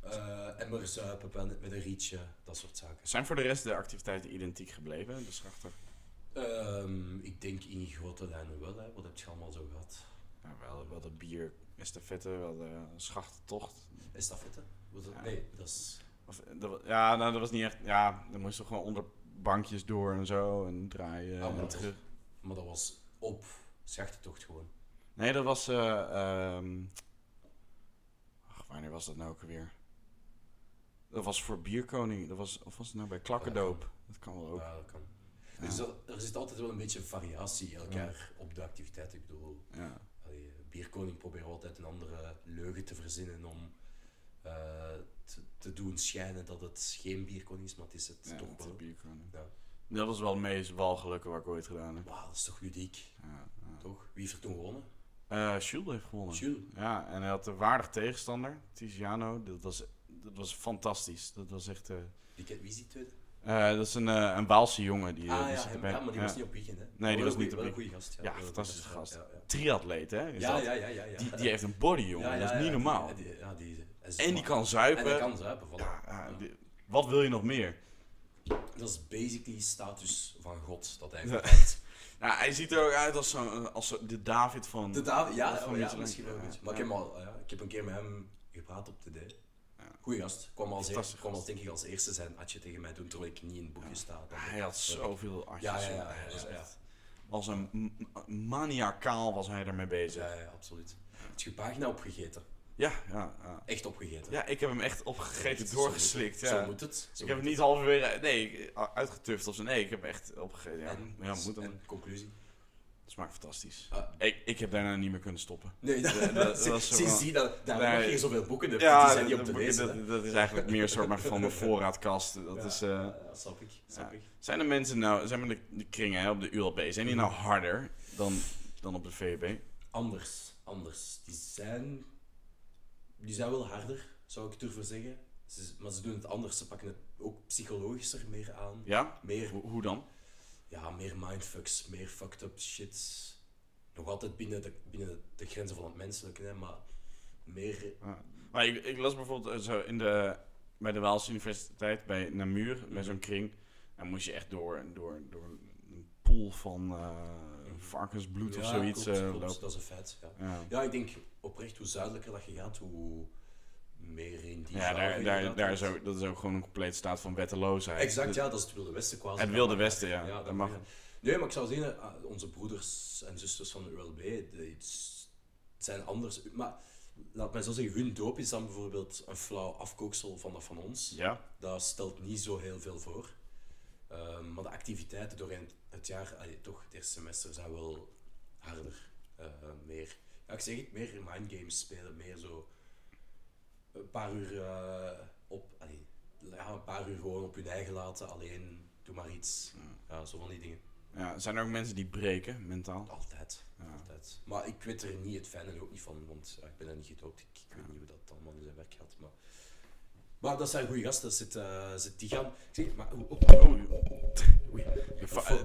eh emmer zuipen met met een rietje, dat soort zaken. Zijn voor de rest de activiteiten identiek gebleven? Dus achter. Ehm, ik denk in grote lijnen wel. Hè. Wat heb je allemaal zo gehad? Wel, wel de bier, estafette, wel de schachtentocht. Estafette? Was dat? Ja. Nee, dat is... Of, eh, dat, ja, nou, dat was niet echt. Ja, dan moest je gewoon onder bankjes door en zo en draaien Oh, maar en terug. Maar dat was op schachtentocht gewoon. Nee, dat was. eh ehm, ach, wanneer was dat nou ook alweer? Dat was voor Bierkoning. Dat was, of was het nou bij Klakkendoop? Dat kan wel ook. Ja, dat kan. Ja. Dus dat, er zit altijd wel een beetje variatie elk Ja. jaar op de activiteit. Ik bedoel, Ja. allee, Bierkoning probeert altijd een andere leugen te verzinnen om eh, te, te doen schijnen dat het geen Bierkoning is, maar het is het Ja, toch wel. Bierkoning. Ja. Dat was wel het meest walgelijke wat ik ooit gedaan heb. Wauw, dat is toch ludiek, Ja, ja. toch? Wie heeft er toen gewonnen? Eh, Jules heeft gewonnen. Jules. Ja, en hij had een waardig tegenstander, Tiziano. Dat was, dat was fantastisch. Dat was echt... eh, Wie, kent- wie is die tweede? Eh, dat is een, eh, een Waalse jongen. Die, eh, ah die ja, zit hem, erbij. ja, maar die Ja. was niet op weekend, hè? die Wel was niet op Wel een goede gast, ja. Ja, fantastische gast. Ja, ja, ja. Triatleet, hè? Ja, ja, ja, ja, ja. Die, die heeft een body, jongen. Ja, dat ja, is niet ja, normaal. die- die- ja, die, en die kan zuipen. En hij kan zuipen. Ja, ja, die- wat wil je nog meer? Dat is basically status van God dat hij Ja. Nou, hij ziet er ook uit als, zo, als zo- de David van... De David, ja, van oh, ja misschien wel beetje. Maar Ja. ik heb, al, ja, ik heb een keer met hem gepraat op TD. Goeie gast. Kwam als, kwam als, denk ik als eerste zijn atje tegen mij doen, terwijl ik niet in het boekje sta. Hij had zoveel atjes. Ja, ja, ja, Als een maniacaal was hij ermee bezig. Ja, absoluut. Heb je pagina opgegeten? Ja, ja, ja. Echt opgegeten? Ja, ik heb hem echt opgegeten, doorgeslikt. het. Ja. Zo moet het. Zo ik heb hem niet halverwege, nee, uitgetuft of zo. Nee, ik heb echt opgegeten. Ja, En, ja moet dan. en conclusie? Het smaakt fantastisch. Ah. Ik, ik heb daarna niet meer kunnen stoppen. Nee, dat, dat- dat was zo sinds die dat, Nee. je zoveel boeken hebt, Ja, die zijn niet dat, te dat, lezen. dat, dat is eigenlijk meer een soort maar van mijn voorraadkast. Dat Ja, is, eh, ja, ja, snap ik. Snap ja. ik. zijn de mensen nou, zijn maar de, de kringen hè, op de ULB, zijn die nou harder dan, dan op de VUB? Anders, anders. Die zijn, die zijn wel harder, zou ik durven zeggen. Ze, maar ze doen het anders. Ze pakken het ook psychologischer meer aan. Ja? Meer, Hoe, hoe dan? Ja, meer mindfucks, meer fucked up shit. Nog altijd binnen de, binnen de grenzen van het menselijke, hè, maar meer... Ja. Maar ik, ik las bijvoorbeeld eh, zo in de, bij de Waalse Universiteit, bij Namur, bij zo'n kring. Dan moest je echt door, door, door een pool van eh, varkensbloed of zoiets klopt, eh, klopt, lopen. dat is een feit. Ja. Ja. ja, ik denk oprecht, hoe zuidelijker dat je gaat, hoe meer in die Ja, daar, daar, daar is ook, dat is ook gewoon een complete staat van wetteloosheid. Exact, Dus- ja, dat is het Wilde Westen quasi. Het Wilde. Westen, ja. dat Dat mag. mag. Nee, maar ik zou zeggen, ah, onze broeders en zusters van de ULB, die zijn anders. Maar laat mij zo zeggen, hun doop is dan bijvoorbeeld een flauw afkooksel van dat van ons. Ja, Dat stelt niet zo heel veel voor. Ehm, maar de activiteiten doorheen het jaar, allee, toch het eerste semester, zijn wel harder. Eh, meer, ja, ik zeg het, meer mindgames spelen, meer zo een paar uur eh, op, allee, ja, een paar uur gewoon op hun eigen laten, alleen doe maar iets. Ja, zo van die dingen. ja. Zijn er ook mensen die breken, mentaal? Altijd. Ja. Altijd. Maar ik weet er niet het fijne ook niet van, want ja, ik ben er niet gedoopt. Ik, ik weet niet hoe dat allemaal in zijn werk gaat. Maar, maar dat zijn goede gasten. Zit, eh zit die gaan. Ik zeg, maar hoe- oh, oh, oei.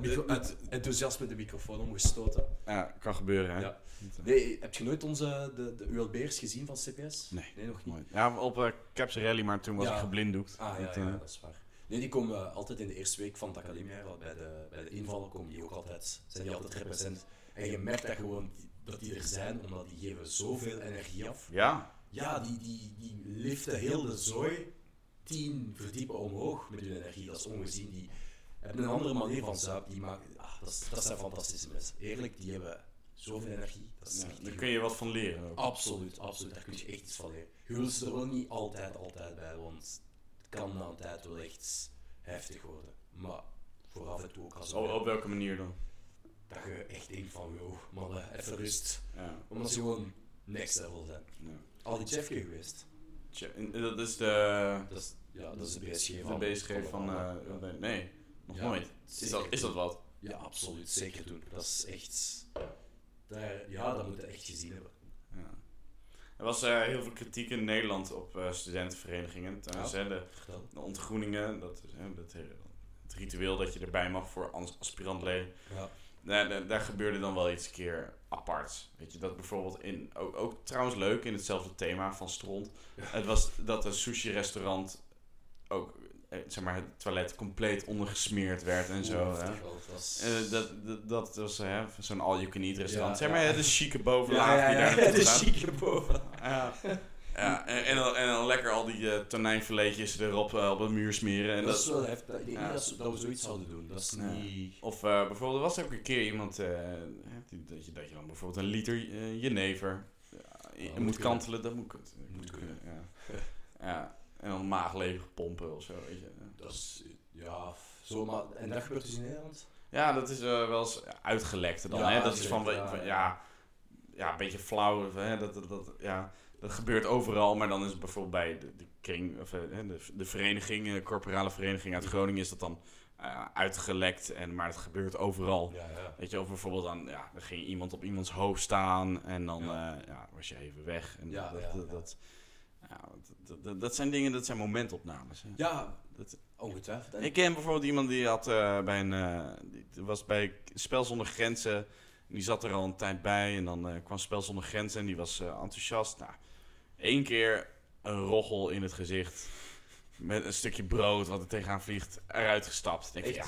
Micro- uit enthousiasme de microfoon omgestoten. Ja, kan gebeuren, hè? Ja. Nee, heb je nooit onze, de, de ULB'ers gezien van CPS? Nee. Nee, nog niet. Ja, op uh, Caps Rally, maar toen was Ja. ik geblinddoekt. Ah, ja, Dat, ja, eh, dat is waar. Nee, die komen eh, altijd in de eerste week van het academiejaar, bij de, bij de invallen komen die ook altijd, zijn die altijd represent. En je merkt dat gewoon dat die er zijn, omdat die geven zoveel energie af. ja, Ja, die, die, die liften heel de zooi tien verdiepen omhoog met hun energie. Dat is ongezien. Die hebben een andere manier van zuipen. Die maken, ah, dat, is- dat zijn fantastische mensen. Eerlijk, die hebben zoveel energie. Dat is ja, daar kun je wat van leren ook. Absoluut, absoluut. Daar kun je echt iets van leren. Je wil ze er wel niet altijd, altijd bij, want het kan na een tijd wel echt heftig worden. Maar voor af en toe ook als Op, op welke manier dan? dat je echt denkt van, joh, mannen, even rust. Ja. Omdat ze gewoon next level zijn. ja. Al die Jeffke geweest. Dat is de, Dat is, ja, dat is de BSG de van... BSG van... eh, nee, nog Ja, nooit. Is dat, is dat wat? Ja, absoluut. Zeker doen. Dat is echt... Daar, ja, dat moet je echt gezien hebben. Ja. Er was eh, heel veel kritiek in Nederland op eh, studentenverenigingen. Ja. de, ontgroeningen, dat, het ritueel dat je erbij mag voor aspirantleden. Ja. Daar, daar, daar gebeurde dan wel iets een keer aparts. Weet je, dat bijvoorbeeld in, ook, ook trouwens leuk in hetzelfde thema van Stront. Het was dat een sushi-restaurant ook, eh, zeg maar, het toilet compleet ondergesmeerd werd en zo. Oeh, Hè. Dat. Eh, dat, dat, dat was hè, zo'n all-you-can-eat restaurant. Ja, zeg maar, ja. de chique bovenlaag die daar de naartoe gaat. chique boven. Ja, ja en, en, dan, en dan lekker al die uh, tonijnfiletjes erop op de muur smeren. En dat, dat, is wel heftig. Ik denk Ja. niet dat, ze- dat we zoiets zouden doen. Dat is Ja. niet... Of eh, bijvoorbeeld, er was ook een keer iemand, dat, je, dat je dan bijvoorbeeld een liter eh, jenever je moet moet kunnen. kantelen, dat moet, dat moet kunnen. Ja. ja. En dan maag leeg pompen of zo, weet je. Dat is... Ja, zo maar... En dat gebeurt dus in Nederland? Ja, dat is eh, wel eens uitgelekt dan. Ja, hè? Dat is van, ja, ja, ja, een beetje flauw. Hè? Dat, dat, dat, ja, dat gebeurt overal, maar dan is het bijvoorbeeld bij de, de kring, of, eh, hè, de, de vereniging, de corporale vereniging uit Groningen, is dat dan eh, uitgelekt. En, maar het gebeurt overal. Ja, ja. Weet je, of bijvoorbeeld dan, ja, er ging iemand op iemands hoofd staan en dan Ja. ja, was je even weg. En Ja, dat, ja, dat, ja. dat, dat, dat, zijn dingen, dat zijn momentopnames. Hè. Ja, Dat, ongetwijfeld. En- ik ken bijvoorbeeld iemand die had eh, bij een. eh, die was bij Spel zonder Grenzen. En die zat er al een tijd bij. En dan eh, kwam Spel zonder Grenzen en die was eh, enthousiast. Nou, één keer een roggel in het gezicht. Met een stukje brood wat er tegenaan vliegt. Eruit gestapt. Denk ik, ja,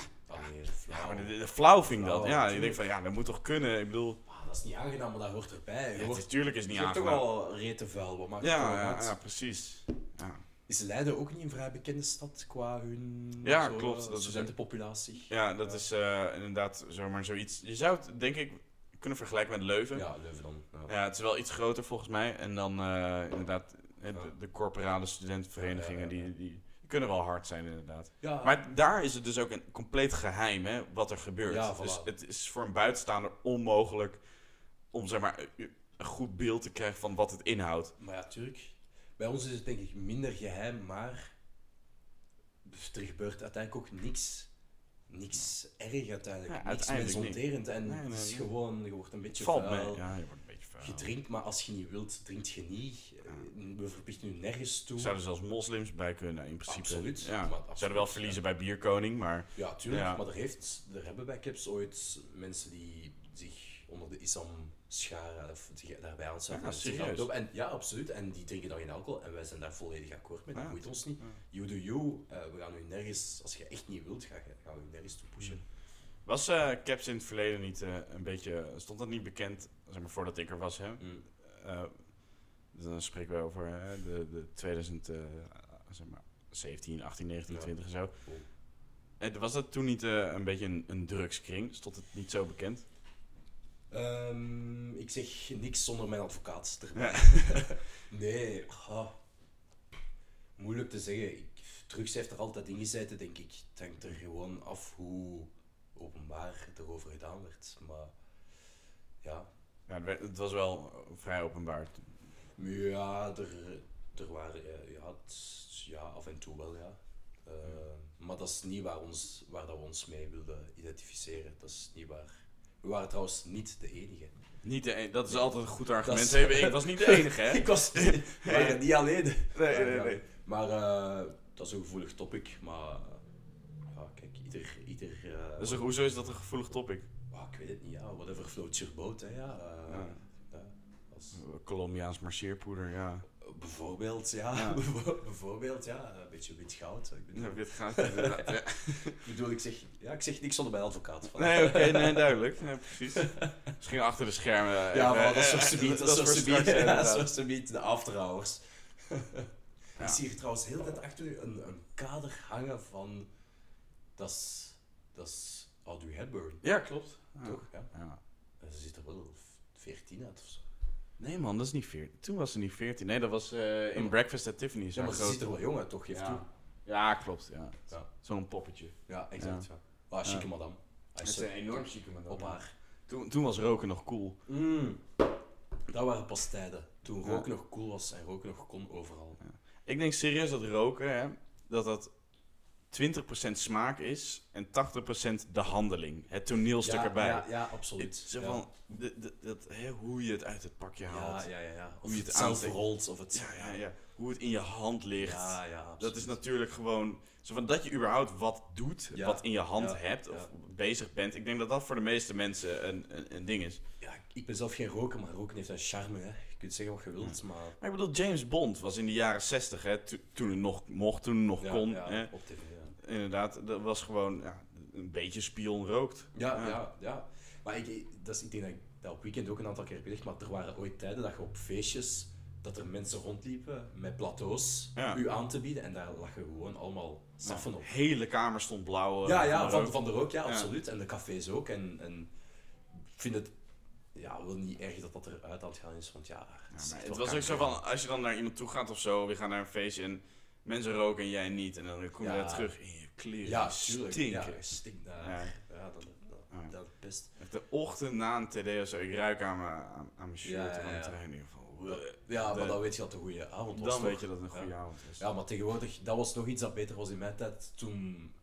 ja, maar de, de- flauw vind ik dat. Ja, ik denk van ja, dat moet toch kunnen. Ik bedoel, Ah, dat is niet aangenaam, maar dat hoort erbij. Ja, natuurlijk is het je niet hebt toch aangenaam. al rete vuil, wat maakt Ja, het ja, precies. Ja. Is Leiden ook niet een vrij bekende stad qua hun Ja, zo, klopt, dat is- studentenpopulatie? Ja, dat is eh, inderdaad zomaar zoiets. Je zou het denk ik kunnen vergelijken met Leuven. Ja, Leuven dan. Ja. Ja, het is wel iets groter volgens mij. En dan eh, inderdaad de, de corporale studentenverenigingen. Die, die, kunnen wel hard zijn inderdaad. Ja, Maar daar is het dus ook een compleet geheim hè, wat er gebeurt. Ja, Dus het is voor een buitenstaander onmogelijk om zeg maar, een goed beeld te krijgen van wat het inhoudt. Maar ja, tuurlijk. Bij ons is het denk ik minder geheim, maar er gebeurt uiteindelijk ook niks. Niks erg uiteindelijk. Ja, niks uiteindelijk mensonterend. En Nee, nee, het is nee. gewoon, je wordt een beetje valt vuil. mee. Ja, je wordt. Je drinkt, maar als je niet wilt, drinkt je niet. Eh, We verplichten u nergens toe. Zouden zelfs moslims bij kunnen in principe. Absoluut. Ja. Maar absoluut, Zouden wel verliezen bij Bierkoning, maar Ja, tuurlijk. Ja. Maar er, heeft, er hebben bij Caps ooit mensen die zich onder de islam scharen of daarbij aansluiten. Ja, en En, ja, absoluut. En die drinken dan geen alcohol. En wij zijn daar volledig akkoord mee. Dat Ja. boeit ons niet. You do you. Eh, we gaan u nergens, als je echt niet wilt, ga je- gaan we u nergens toe pushen. was eh, Caps in het verleden niet een beetje... Stond dat niet bekend, zeg maar, voordat ik er was, hè? Mm. Eh, dan spreken we over eh, de, de 2000, eh, zeg maar, 17, 18, 19, Ja. 20 en zo. Cool. Eh, was dat toen niet een beetje een, een drugskring? Stond het niet zo bekend? Ehm, ik zeg niks zonder mijn advocaat erbij. Ja. nee, ah, moeilijk te zeggen. Ik, drugs heeft er altijd in gezeten, denk ik. Het hangt er gewoon af hoe openbaar erover gedaan werd. Maar ja, Ja, het was wel vrij openbaar. ja er, er waren eh, ja, het- ja, af en toe wel, ja. Eh, maar dat is niet waar, ons, waar dat we ons mee wilden identificeren. Dat is niet waar. We waren trouwens niet de enige. Niet de en- dat is altijd een goed argument. is- hebben. Ik was niet de enige, hè? Ik was we waren niet alleen. Nee, nee, nee. Maar eh, dat is een gevoelig topic. Maar ja, kijk, ieder. ieder Dus hoezo is dat een gevoelig topic? Weet het niet, ja. Whatever floats your boat, hè, ja. eh, Ja. dat is- Colombiaans marcheerpoeder, ja. bijvoorbeeld, ja. Ja. bijvoorbeeld, ja. Een beetje wit goud. Ik bedoel, Ja, wit gaat inderdaad, ja. ik, bedoel, ik, zeg, ja, ik zeg niks zonder mijn advocaat. Van. Nee, oké, nee, duidelijk. Ja, precies. Misschien achter de schermen. eh, Ja, maar even- dat is eh, voor subiet. Dat is voor voor subiet. straks, Ja, dat is inderdaad. voor subiet, de after hours. Ja. Ik zie hier trouwens heel de tijd achter u een, een kader hangen van... Dat is... Dat is Audrey Hepburn, Ja, klopt. Ja. toch? Ja. Ja. En Ze ziet er wel 14 uit of zo. Nee man, dat is niet 14. Toen was ze niet 14. Nee, dat was eh, in maar- Breakfast at Tiffany's. Ja, maar ze ziet er wel jong uit, toch? Geef toe. ja. ja, klopt. Ja. Ja. Zo'n poppetje. Ja, exact. Ja. Ah, chique madame. Hij Dat is een enorm chique man. op haar. Toen, toen was roken nog cool. Mm. Dat waren pas tijden. Toen Ja. roken nog cool was en roken nog kon overal. Ik denk serieus dat roken, hè, dat dat 20% smaak is en 80% de handeling. Het toneelstuk ja, erbij. Ja, ja absoluut. Het- ja. van, de, de, dat, hè, hoe je het uit het pakje haalt. ja, ja, ja, ja. Of je je het het zelf rolt, of het... Ja, ja, ja. Hoe het in je hand ligt. Ja, ja, Dat is natuurlijk gewoon... Zo van dat je überhaupt wat doet, wat in je hand hebt of bezig bent. Ik denk dat dat voor de meeste mensen een, een, een ding is. Ja, ik ben zelf geen roker, maar roken heeft een charme. Hè. Je kunt zeggen wat je wilt, maar... Maar ik bedoel, James Bond was in de jaren 60, hè, to- toen het nog mocht, toen het nog kon. ja, Hè. op tv. Inderdaad, dat was gewoon ja, een beetje spion rookt. Ja, Ja. ja, ja. Maar ik, dat is, ik denk dat ik dat op weekend ook een aantal keer heb gezegd, maar er waren ooit tijden dat je op feestjes, dat er mensen rondliepen met plateaus Ja. u aan te bieden en daar lagen gewoon allemaal saffen De op. hele kamer stond blauw. eh, Ja, ja, de van, de rook, ja, Ja. absoluut. En de cafés ook. En, en ik vind het ja, wel niet erg dat dat eruit aan het gaan is, want ja... Ja, maar echt het was ook zo van, als je dan naar iemand toe gaat of zo, we gaan naar een feestje en mensen roken en jij niet. En dan kom je weer terug in je kleren. Ja, stinken. Stinkt daar. Ja. Ja, dat, best. De ochtend na een TD of zo, ik ruik aan mijn, aan, aan mijn shirt Ja, ja, de. Van, maar dan weet je dat het een goede avond was. dan weet je dat het een goede avond is. Ja, maar tegenwoordig, dat was nog iets dat beter was in mijn tijd. Toen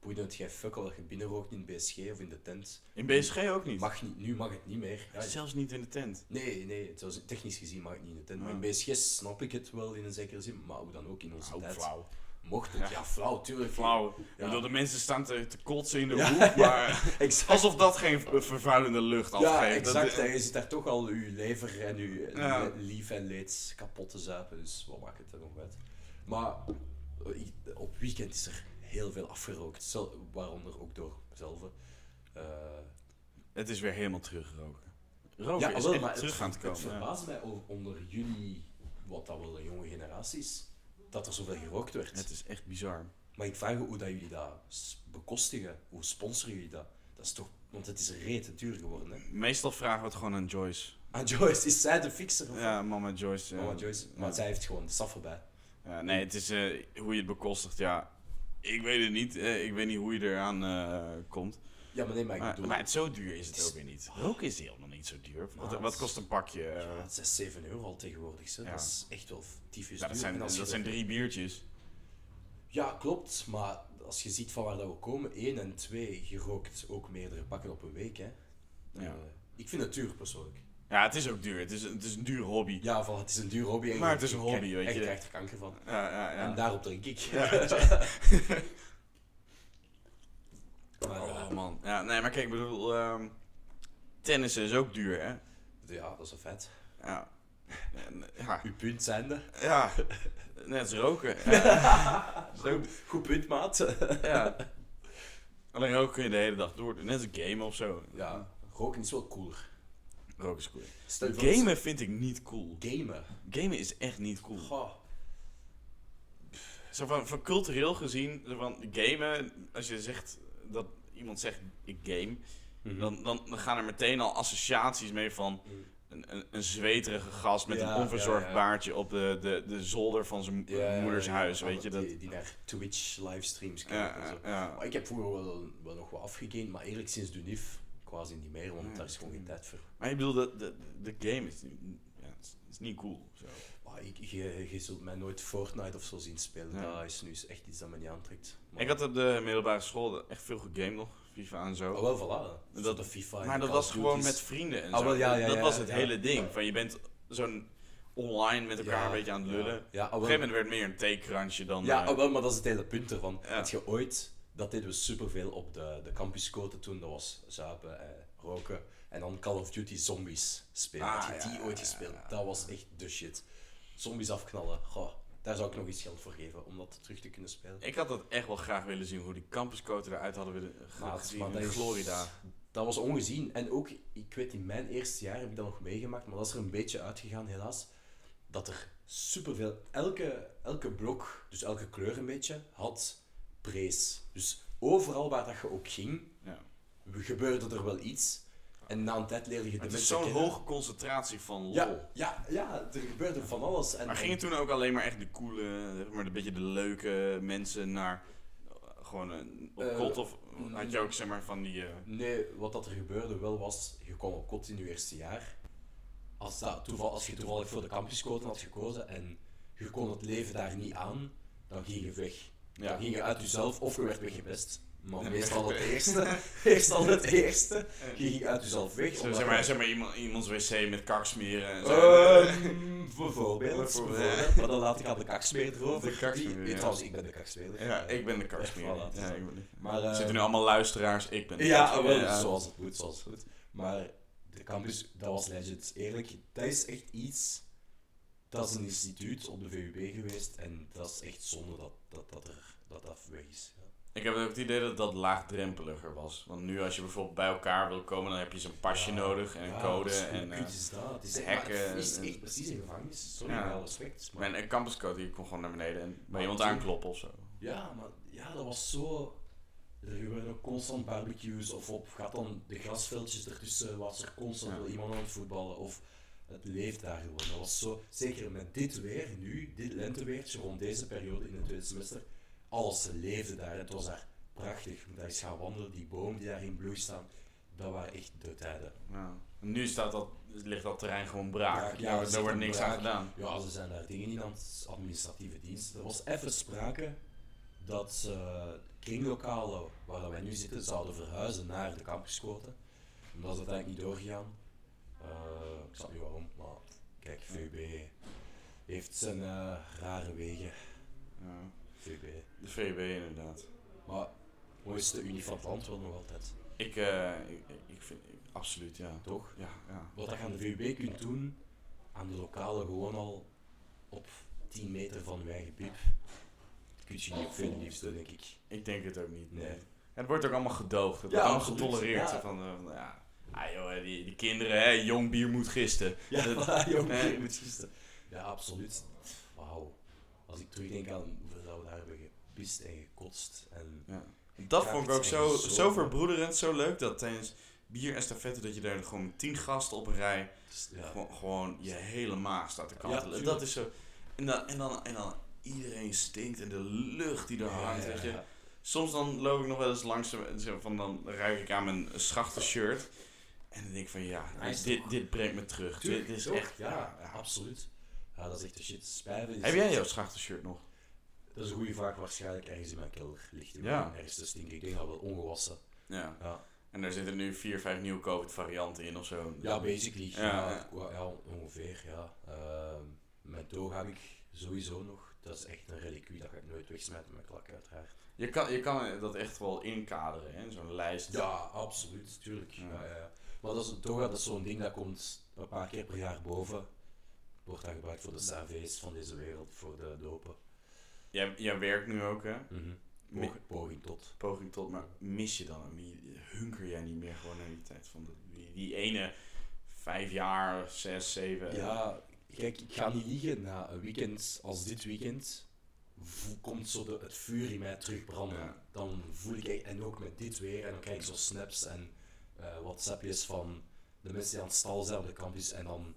boeide het geen fuck al dat je binnenrookt in BSG of in de tent. In BSG ook niet. Mag niet, nu mag het niet meer. Ja, Zelfs niet in de tent. nee, nee, technisch gezien mag het niet in de tent. Maar Ja. in BSG snap ik het wel in een zekere zin, maar hoe dan ook in onze Ook tijd. flauw. Mocht het, ja, flauw, tuurlijk. Flauw. Ja. bedoel, de mensen staan te, te kotsen in de Ja. hoek, maar alsof dat geen vervuilende lucht afgeeft. Ja, Dat- exact. En je zit daar toch al je lever en je Ja. le- lief en leed kapot te zuipen. Dus wat maakt het er nog uit? Maar eh, op weekend is er heel veel afgerookt. zel- Waaronder ook door mezelf. Eh, Het is weer helemaal teruggeroken. Roken ja, is wel, maar terug het, aan het het komen. ja. verbaast mij onder jullie, wat dat wel een jonge generatie is, dat er zoveel gerookt werd. Het is echt bizar. Maar ik vraag me hoe dat jullie dat bekostigen. Hoe sponsoren jullie dat? Dat is toch... Want het is rete duur geworden, hè? Meestal vragen we het gewoon aan Joyce. Ah, Joyce, is zij de fixer? Of Ja, mama Joyce. Mama Joyce. Maar ja. zij heeft gewoon de staf erbij. Ja, nee, het is eh, hoe je het bekostigt. Ja, ik weet het niet. eh, ik weet niet hoe je eraan eh, komt. Ja, maar nee, maar ik Maar, bedoel... maar het, zo duur is het Het is- ook weer niet. Roken is helemaal niet zo duur. Wat, wat kost een pakje? eh? Ja, het is 7 euro al tegenwoordig. Ja. Dat is echt wel tyfus ja, dat duur. zijn, dat zijn drie biertjes. Ja, klopt. Maar als je ziet van waar dat we komen, 1 en 2, je rookt ook meerdere pakken op een week. Hè. Ja. Eh, ik vind het duur persoonlijk. Ja, het is ook duur. Het is, het is een duur hobby. Ja, van, het is een duur hobby. En Maar het is een hobby, weet en je. je krijgt er kanker van. Ja, ja, ja. En daarop drink ik. maar, Oh man. Ja, nee, maar kijk, ik bedoel, ehm tennissen is ook duur, hè? ja, dat is wel vet. Ja. Ja, Uw punt zijnde. ja. net als roken. Ja. Zo, Goed punt, maat. ja. Alleen roken kun je de hele dag door. doen. Net als gamen of zo. ja, roken is wel cooler. Roken is cool. Stel je voor dat- Gamen vind ik niet cool. Gamen. Gamen is echt niet cool. Goh. Zo van, van cultureel gezien, van gamen, als je zegt dat iemand zegt ik game, dan, dan, dan gaan er meteen al associaties mee van een, een, een zweterige gast met Ja, een onverzorgd ja, ja. baardje op de, de, de zolder van zijn Ja, moeders huis, ja, weet je dat? Die, die naar Twitch livestreams kijken. en zo. ja, ja. Maar ik heb vroeger wel, wel nog wat afgegamed, maar eerlijk sinds Dunif quasi niet meer, want daar is gewoon geen tijd voor. Maar ik bedoel, de, de, de game is, ja, is, niet cool. Zo. Maar ik, je, je zult mij nooit Fortnite of zo zien spelen. Ja. Dat is nu echt iets dat me niet aantrekt. Maar, Ik had op de middelbare school echt veel gegamed nog, FIFA en zo. Oh, wel, voilà. Dat- Dat, de FIFA maar dat was gewoon met vrienden en zo. wel, ja, ja, dat was het hele ding. Van je bent zo'n online met elkaar Ja, een beetje aan het lullen. Ja, ah, Op een gegeven moment werd het meer een theekransje dan... Ja, eh, ah, wel, maar dat is het hele punt ervan. Had je ooit, dat deden we superveel op de, de campuscote toen, dat was zuipen, eh, roken. En dan Call of Duty Zombies spelen. Ah, Had je ja, die ooit gespeeld? ja. Dat was echt de shit. Zombies afknallen, goh, daar zou ik nog iets geld voor geven om dat terug te kunnen spelen. Ik had dat echt wel graag willen zien, hoe die campuscoten eruit hadden willen Maar maar in dat Florida. Dat was ongezien. En ook, ik weet, in mijn eerste jaar heb ik dat nog meegemaakt, maar dat is er een beetje uitgegaan, helaas. Dat er superveel, elke, elke blok, dus elke kleur een beetje, had prees. Dus overal waar dat je ook ging, Ja. gebeurde er wel iets. En na een tijd leerde je de Het is mensen zo'n hoge concentratie van lol. Ja, ja, ja, er gebeurde van alles. En, Maar gingen toen ook alleen maar echt de coole, maar een beetje de leuke mensen naar eh, gewoon een, op Eh, kot? Of had je ook zeg maar van die... eh, Nee, wat dat er gebeurde wel was, je kwam op kot in je eerste jaar. Als, dat toeval, als je toevallig voor de campusquoten had gekozen en je kon het leven daar niet aan, dan ging je weg. Ja. Dan ging je uit jezelf of je werd weggepest. Maar meestal het eerste. Meestal het eerste. Je ging uit jezelf weg. zo, zeg maar, zeg maar iemand, iemands wc met kak smeren en zo. Ehm, bijvoorbeeld. Maar dan laat ik aan de kakspeler over. De ja. Trouwens, ik ben de kakspeler. ja, ik ben de kak smeren. Voilà, is Ja, dat. ik ben- Maar, Er eh, zitten nu allemaal luisteraars, ik ben de Ja, wel, zoals het moet, zoals het moet. Maar de campus, dat was legit. Eerlijk, dat is echt iets... Dat is een instituut op de VUB geweest en dat is echt zonde dat dat, dat, er, dat, is. Ja. Ik heb ook het idee dat dat laagdrempeliger was. Want nu als je bijvoorbeeld bij elkaar wil komen, dan heb je zo'n pasje Ja, nodig en een code. En, is dat? Het is echt, hacken maar het is en- echt precies een gevangenis. Sorry, Ja. alle respect. Maar, mijn campuscode, die kon gewoon naar beneden en bij iemand aankloppen of zo. Ja, maar ja, dat was zo... Er gebeurden ook constant barbecues of op gaat dan de grasveldjes ertussen was er constant wel iemand aan het voetballen of het leeft daar gewoon. Dat was zo, zeker met dit weer nu, dit lenteweertje rond deze periode in het tweede semester, alles leefde daar. Het was daar prachtig. Daar is gaan wandelen, die bomen die daar in bloei staan, dat waren echt de tijden. Ja. Nu staat dat, ligt dat terrein gewoon braak. Ja, daar wordt niks braak. aan gedaan. Ja, ze zijn daar dingen in aan het administratieve dienst. Er was even sprake dat eh kringlokalen waar wij nu zitten zouden verhuizen naar de campusquoten. Maar dat is uiteindelijk niet doorgegaan. Eh, ik snap niet waarom, maar kijk, VUB heeft zijn eh, rare wegen. Ja. VUB. De VB inderdaad. Maar mooiste unie van het land wel nog altijd, Ik, eh, ik, ik vind, ik- absoluut ja. toch? Ja, ja. Wat je aan de VUB kunt doen, aan de lokalen gewoon al op 10 meter van je eigen piep, kun je niet op veel liefste, denk ik. Ik denk het ook niet. Nee. Het wordt ook allemaal gedoogd. Het Ja, wordt allemaal absoluut. getolereerd. Ja. Van, eh, van, ja. Ah, joh, die, die kinderen, hè, jong bier moet gisten. Ja, jong, je moet gisten. Ja, absoluut. Wauw. als ik terugdenk aan hoeveel we daar hebben gepist en gekotst. En Ja. Dat Ja, vond ik ook zo, zo zo- verbroederend, zo leuk. Dat tijdens bier estafette dat je daar gewoon met tien gasten op een rij ja, gewoon, gewoon je hele maag staat te kantelen. tuurlijk. dat is zo. En dan, en, dan, en dan iedereen stinkt en de lucht die er Ja, hangt. ja, weet je. ja. Soms dan loop ik nog wel eens langs en van dan ruik ik aan mijn schachte shirt. En dan denk ik van ja, is dit, toch- dit brengt me terug. Tuurlijk, dit is toch? echt. Ja, absoluut. Ja, dat is echt de shit. Is Heb jij jouw schachte shirt nog? Dat is een goede vraag. Waarschijnlijk ergens in mijn kelder ligt die Ja. ergens te stinken. Ik denk dat wel ongewassen. Ja. Ja, En daar zitten nu vier, vijf nieuwe COVID varianten in of zo. ja basically. Ja, Ja, ongeveer. Ja. Ehm, mijn heb ik sowieso nog. Dat is echt een reliquie. Dat ga ik nooit wegsmijten met klak uiteraard. Je kan, je kan dat echt wel inkaderen, hè? zo'n lijst. Ja, absoluut. Tuurlijk. Ja. Ja. Maar dat is een toga, dat is zo'n ding dat komt een paar keer per jaar boven. Wordt dan gebruikt voor de servees van deze wereld, voor de dopen. Jij, jij werkt nu ook, hè? Mhm. Mi- Poging, poging tot. Poging tot, maar mis je dan? Hunker jij niet meer gewoon naar die tijd van de, die, die ene vijf jaar, zes, zeven? Ja, kijk, ik ga niet liegen. Na een weekend als dit weekend vo- komt zo de, het vuur in mij terugbranden. Ja. Dan voel ik, en ook met dit weer, en dan krijg ik zo snaps en whatsappjes van de mensen die aan het stal zijn op de campus. En dan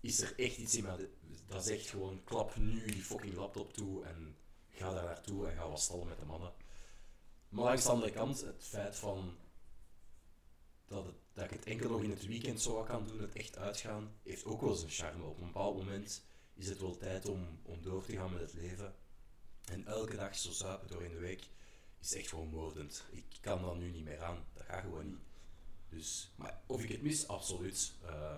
is er echt iets in mij dat zegt gewoon, klap nu die fucking laptop toe en ga daar naartoe en ga wat stallen met de mannen. Maar langs de andere kant, het feit van dat, dat ik het enkel nog in het weekend zo kan doen, het echt uitgaan, heeft ook wel zijn charme. Op een bepaald moment is het wel tijd om, om door te gaan met het leven. En elke dag zo zuipen door in de week is echt gewoon moordend. Ik kan dat nu niet meer aan. Dat gaat gewoon niet. Dus, maar of ik het mis, absoluut. Eh,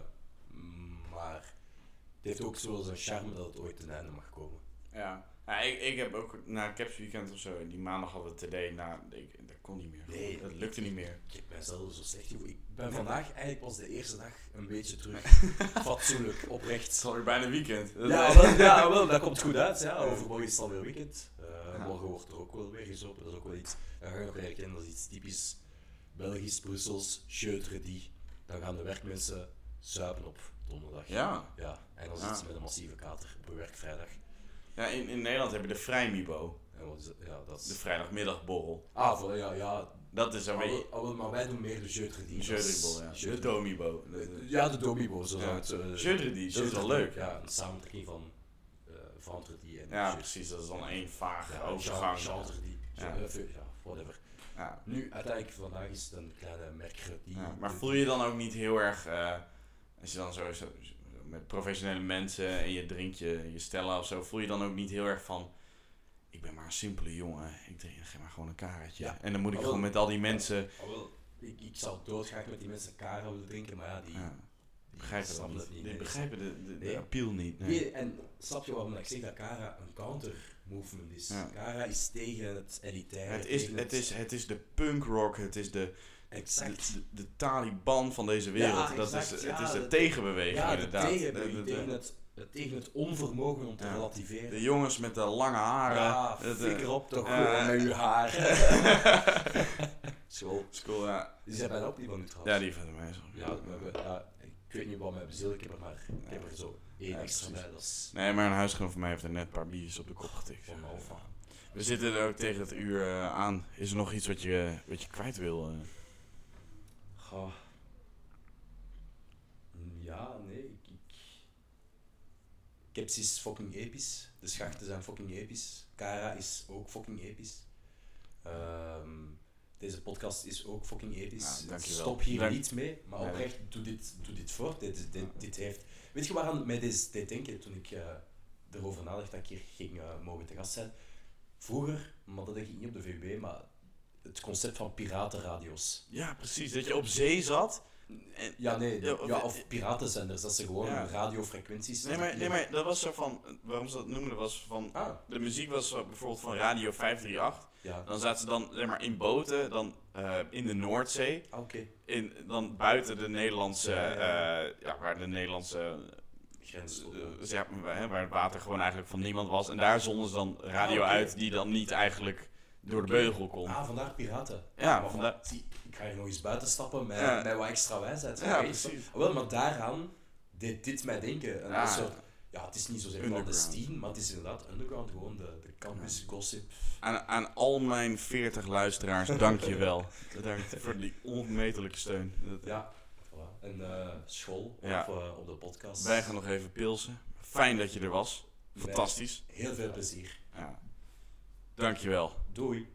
maar het heeft ook zo zijn charme dat het ooit ten einde mag komen. Ja. Ja, ik, ik heb ook na Caps Weekend of zo, die maandag hadden we TD, nou, ik, dat kon niet meer. Nee. dat lukte niet meer. Ik heb mijzelf zo slecht gevoeld. Ik ben vandaag eigenlijk pas de eerste dag een beetje terug fatsoenlijk, Het oprecht. is alweer bijna weekend. Ja, wel, ja wel, dat komt goed uit. Ja. Overmorgen is het alweer weekend. Eh, Ja. Morgen wordt er ook wel weer gezopen. Dat is ook wel iets, dat ga je nog herkennen, dat is iets typisch Belgisch, Brussels, die. Dan gaan de werkmensen zuipen op donderdag. Ja. Ja, en dan Ja. zitten ze met een massieve kater op een werkvrijdag. Ja, in, in Nederland heb je de Vrijmibo, En wat is het? Ja, dat de vrijdagmiddagborrel. Ah, voor, ja, ja. Dat is een Ah, beetje... wel- ah, maar wij doen meer de jeudredie. Een jeudribol, ja. De domibo. Ja, de domibo, zo Ja. het... eh, dat is wel leuk. Ja, een samentrekking van eh vendredi en Ja, precies. Dat is dan één vaag Ja, overgang. Ja, whatever. Ja. Nu, uiteindelijk vandaag is het een kleine. Ja, maar voel je dan ook niet heel erg, eh, als je dan zo, zo- met professionele mensen en je drinkt je, je stella of zo, voel je dan ook niet heel erg van, ik ben maar een simpele jongen, ik drink geef maar gewoon een karretje. Ja. En dan moet ik gewoon met al die mensen, ik, ik zou doodgraag met die mensen kara willen drinken, maar ja, die, begrijpen dat snappen niet. het niet. Die nee. begrijpen de, de, de Nee. appeal niet. Nee. Nee, en snap je waarom ik zeg dat Kara een counter-movement is? Ja. Kara is tegen het elitaire. Het is, het, is, het is de punk rock, het is de, Exact. de, de, de Taliban van deze wereld. Ja, dat exact, is, ja, het is de de- tegenbeweging ja, inderdaad. tegenbeweging, De- tegen, het, het, tegen het onvermogen om te Ja. relativeren. de jongens met de lange haren. ja, eh, flikker op toch met je haar. School. School, ja. Die zijn bijna op die van trouwens. Ja, die van mij zo. Ja, we hebben, ja, ik weet niet wat mijn beziel, ik heb er maar ik heb er zo één Ja, extra precies. bij. Dat is Nee, maar een huisgenoot van mij heeft er net een paar biertjes op de kop getikt. van Alfa. We zitten er ook tegen het uur eh, aan. Is er nog iets wat je, wat je kwijt wil? eh? Goh. Ja, nee, ik, ik... Caps is fucking episch. De schachten zijn fucking episch. Kara is ook fucking episch. Ehm, deze podcast is ook fucking episch. Stop hier Dank- niet mee, maar oprecht, doe dit, doe dit voort. Dit, dit, dit heeft... Weet je waaraan mij deze deed denken toen ik eh, erover nadacht dat ik hier ging eh, mogen te gast zijn? Vroeger, maar dat denk ik niet op de VUB, maar het concept van piratenradio's. Ja, precies. Dat je op zee zat. Ja, nee, Ja, of- ja, of piratenzenders, dat ze gewoon Ja. radiofrequenties... nee, maar, nee, maar dat was zo van. Waarom ze dat noemden was van. Ah, De muziek was bijvoorbeeld van Radio 538. ja. Dan zaten ze dan zeg maar, in boten, dan eh, in de Noordzee. Ah, Oké. In, dan buiten de Nederlandse. Ja, ja. eh, waar de Nederlandse. Grens. eh, dus ja, waar het water gewoon eigenlijk van niemand was. En daar zonden ze dan radio Ah, uit die dan niet eigenlijk door de beugel kon. Ah, vandaar piraten. Ja, Maar zie, ik ga hier nog eens buiten stappen met, Ja. met wat extra wijsheid. Ja, precies. Wel, maar daaraan deed dit mij denken. Een Ja. soort ja, het is niet zozeer Underground. clandestien, maar het is inderdaad underground, gewoon de, de campus gossip. Aan, aan al mijn 40 luisteraars, dank je wel. Bedankt voor die onmetelijke steun. Ja, voilà. En eh, school Ja. op, eh, op de podcast. Wij gaan nog even pilsen. Fijn dat je er was. Fantastisch. Heel veel plezier. Ja. Dank je wel. Doei.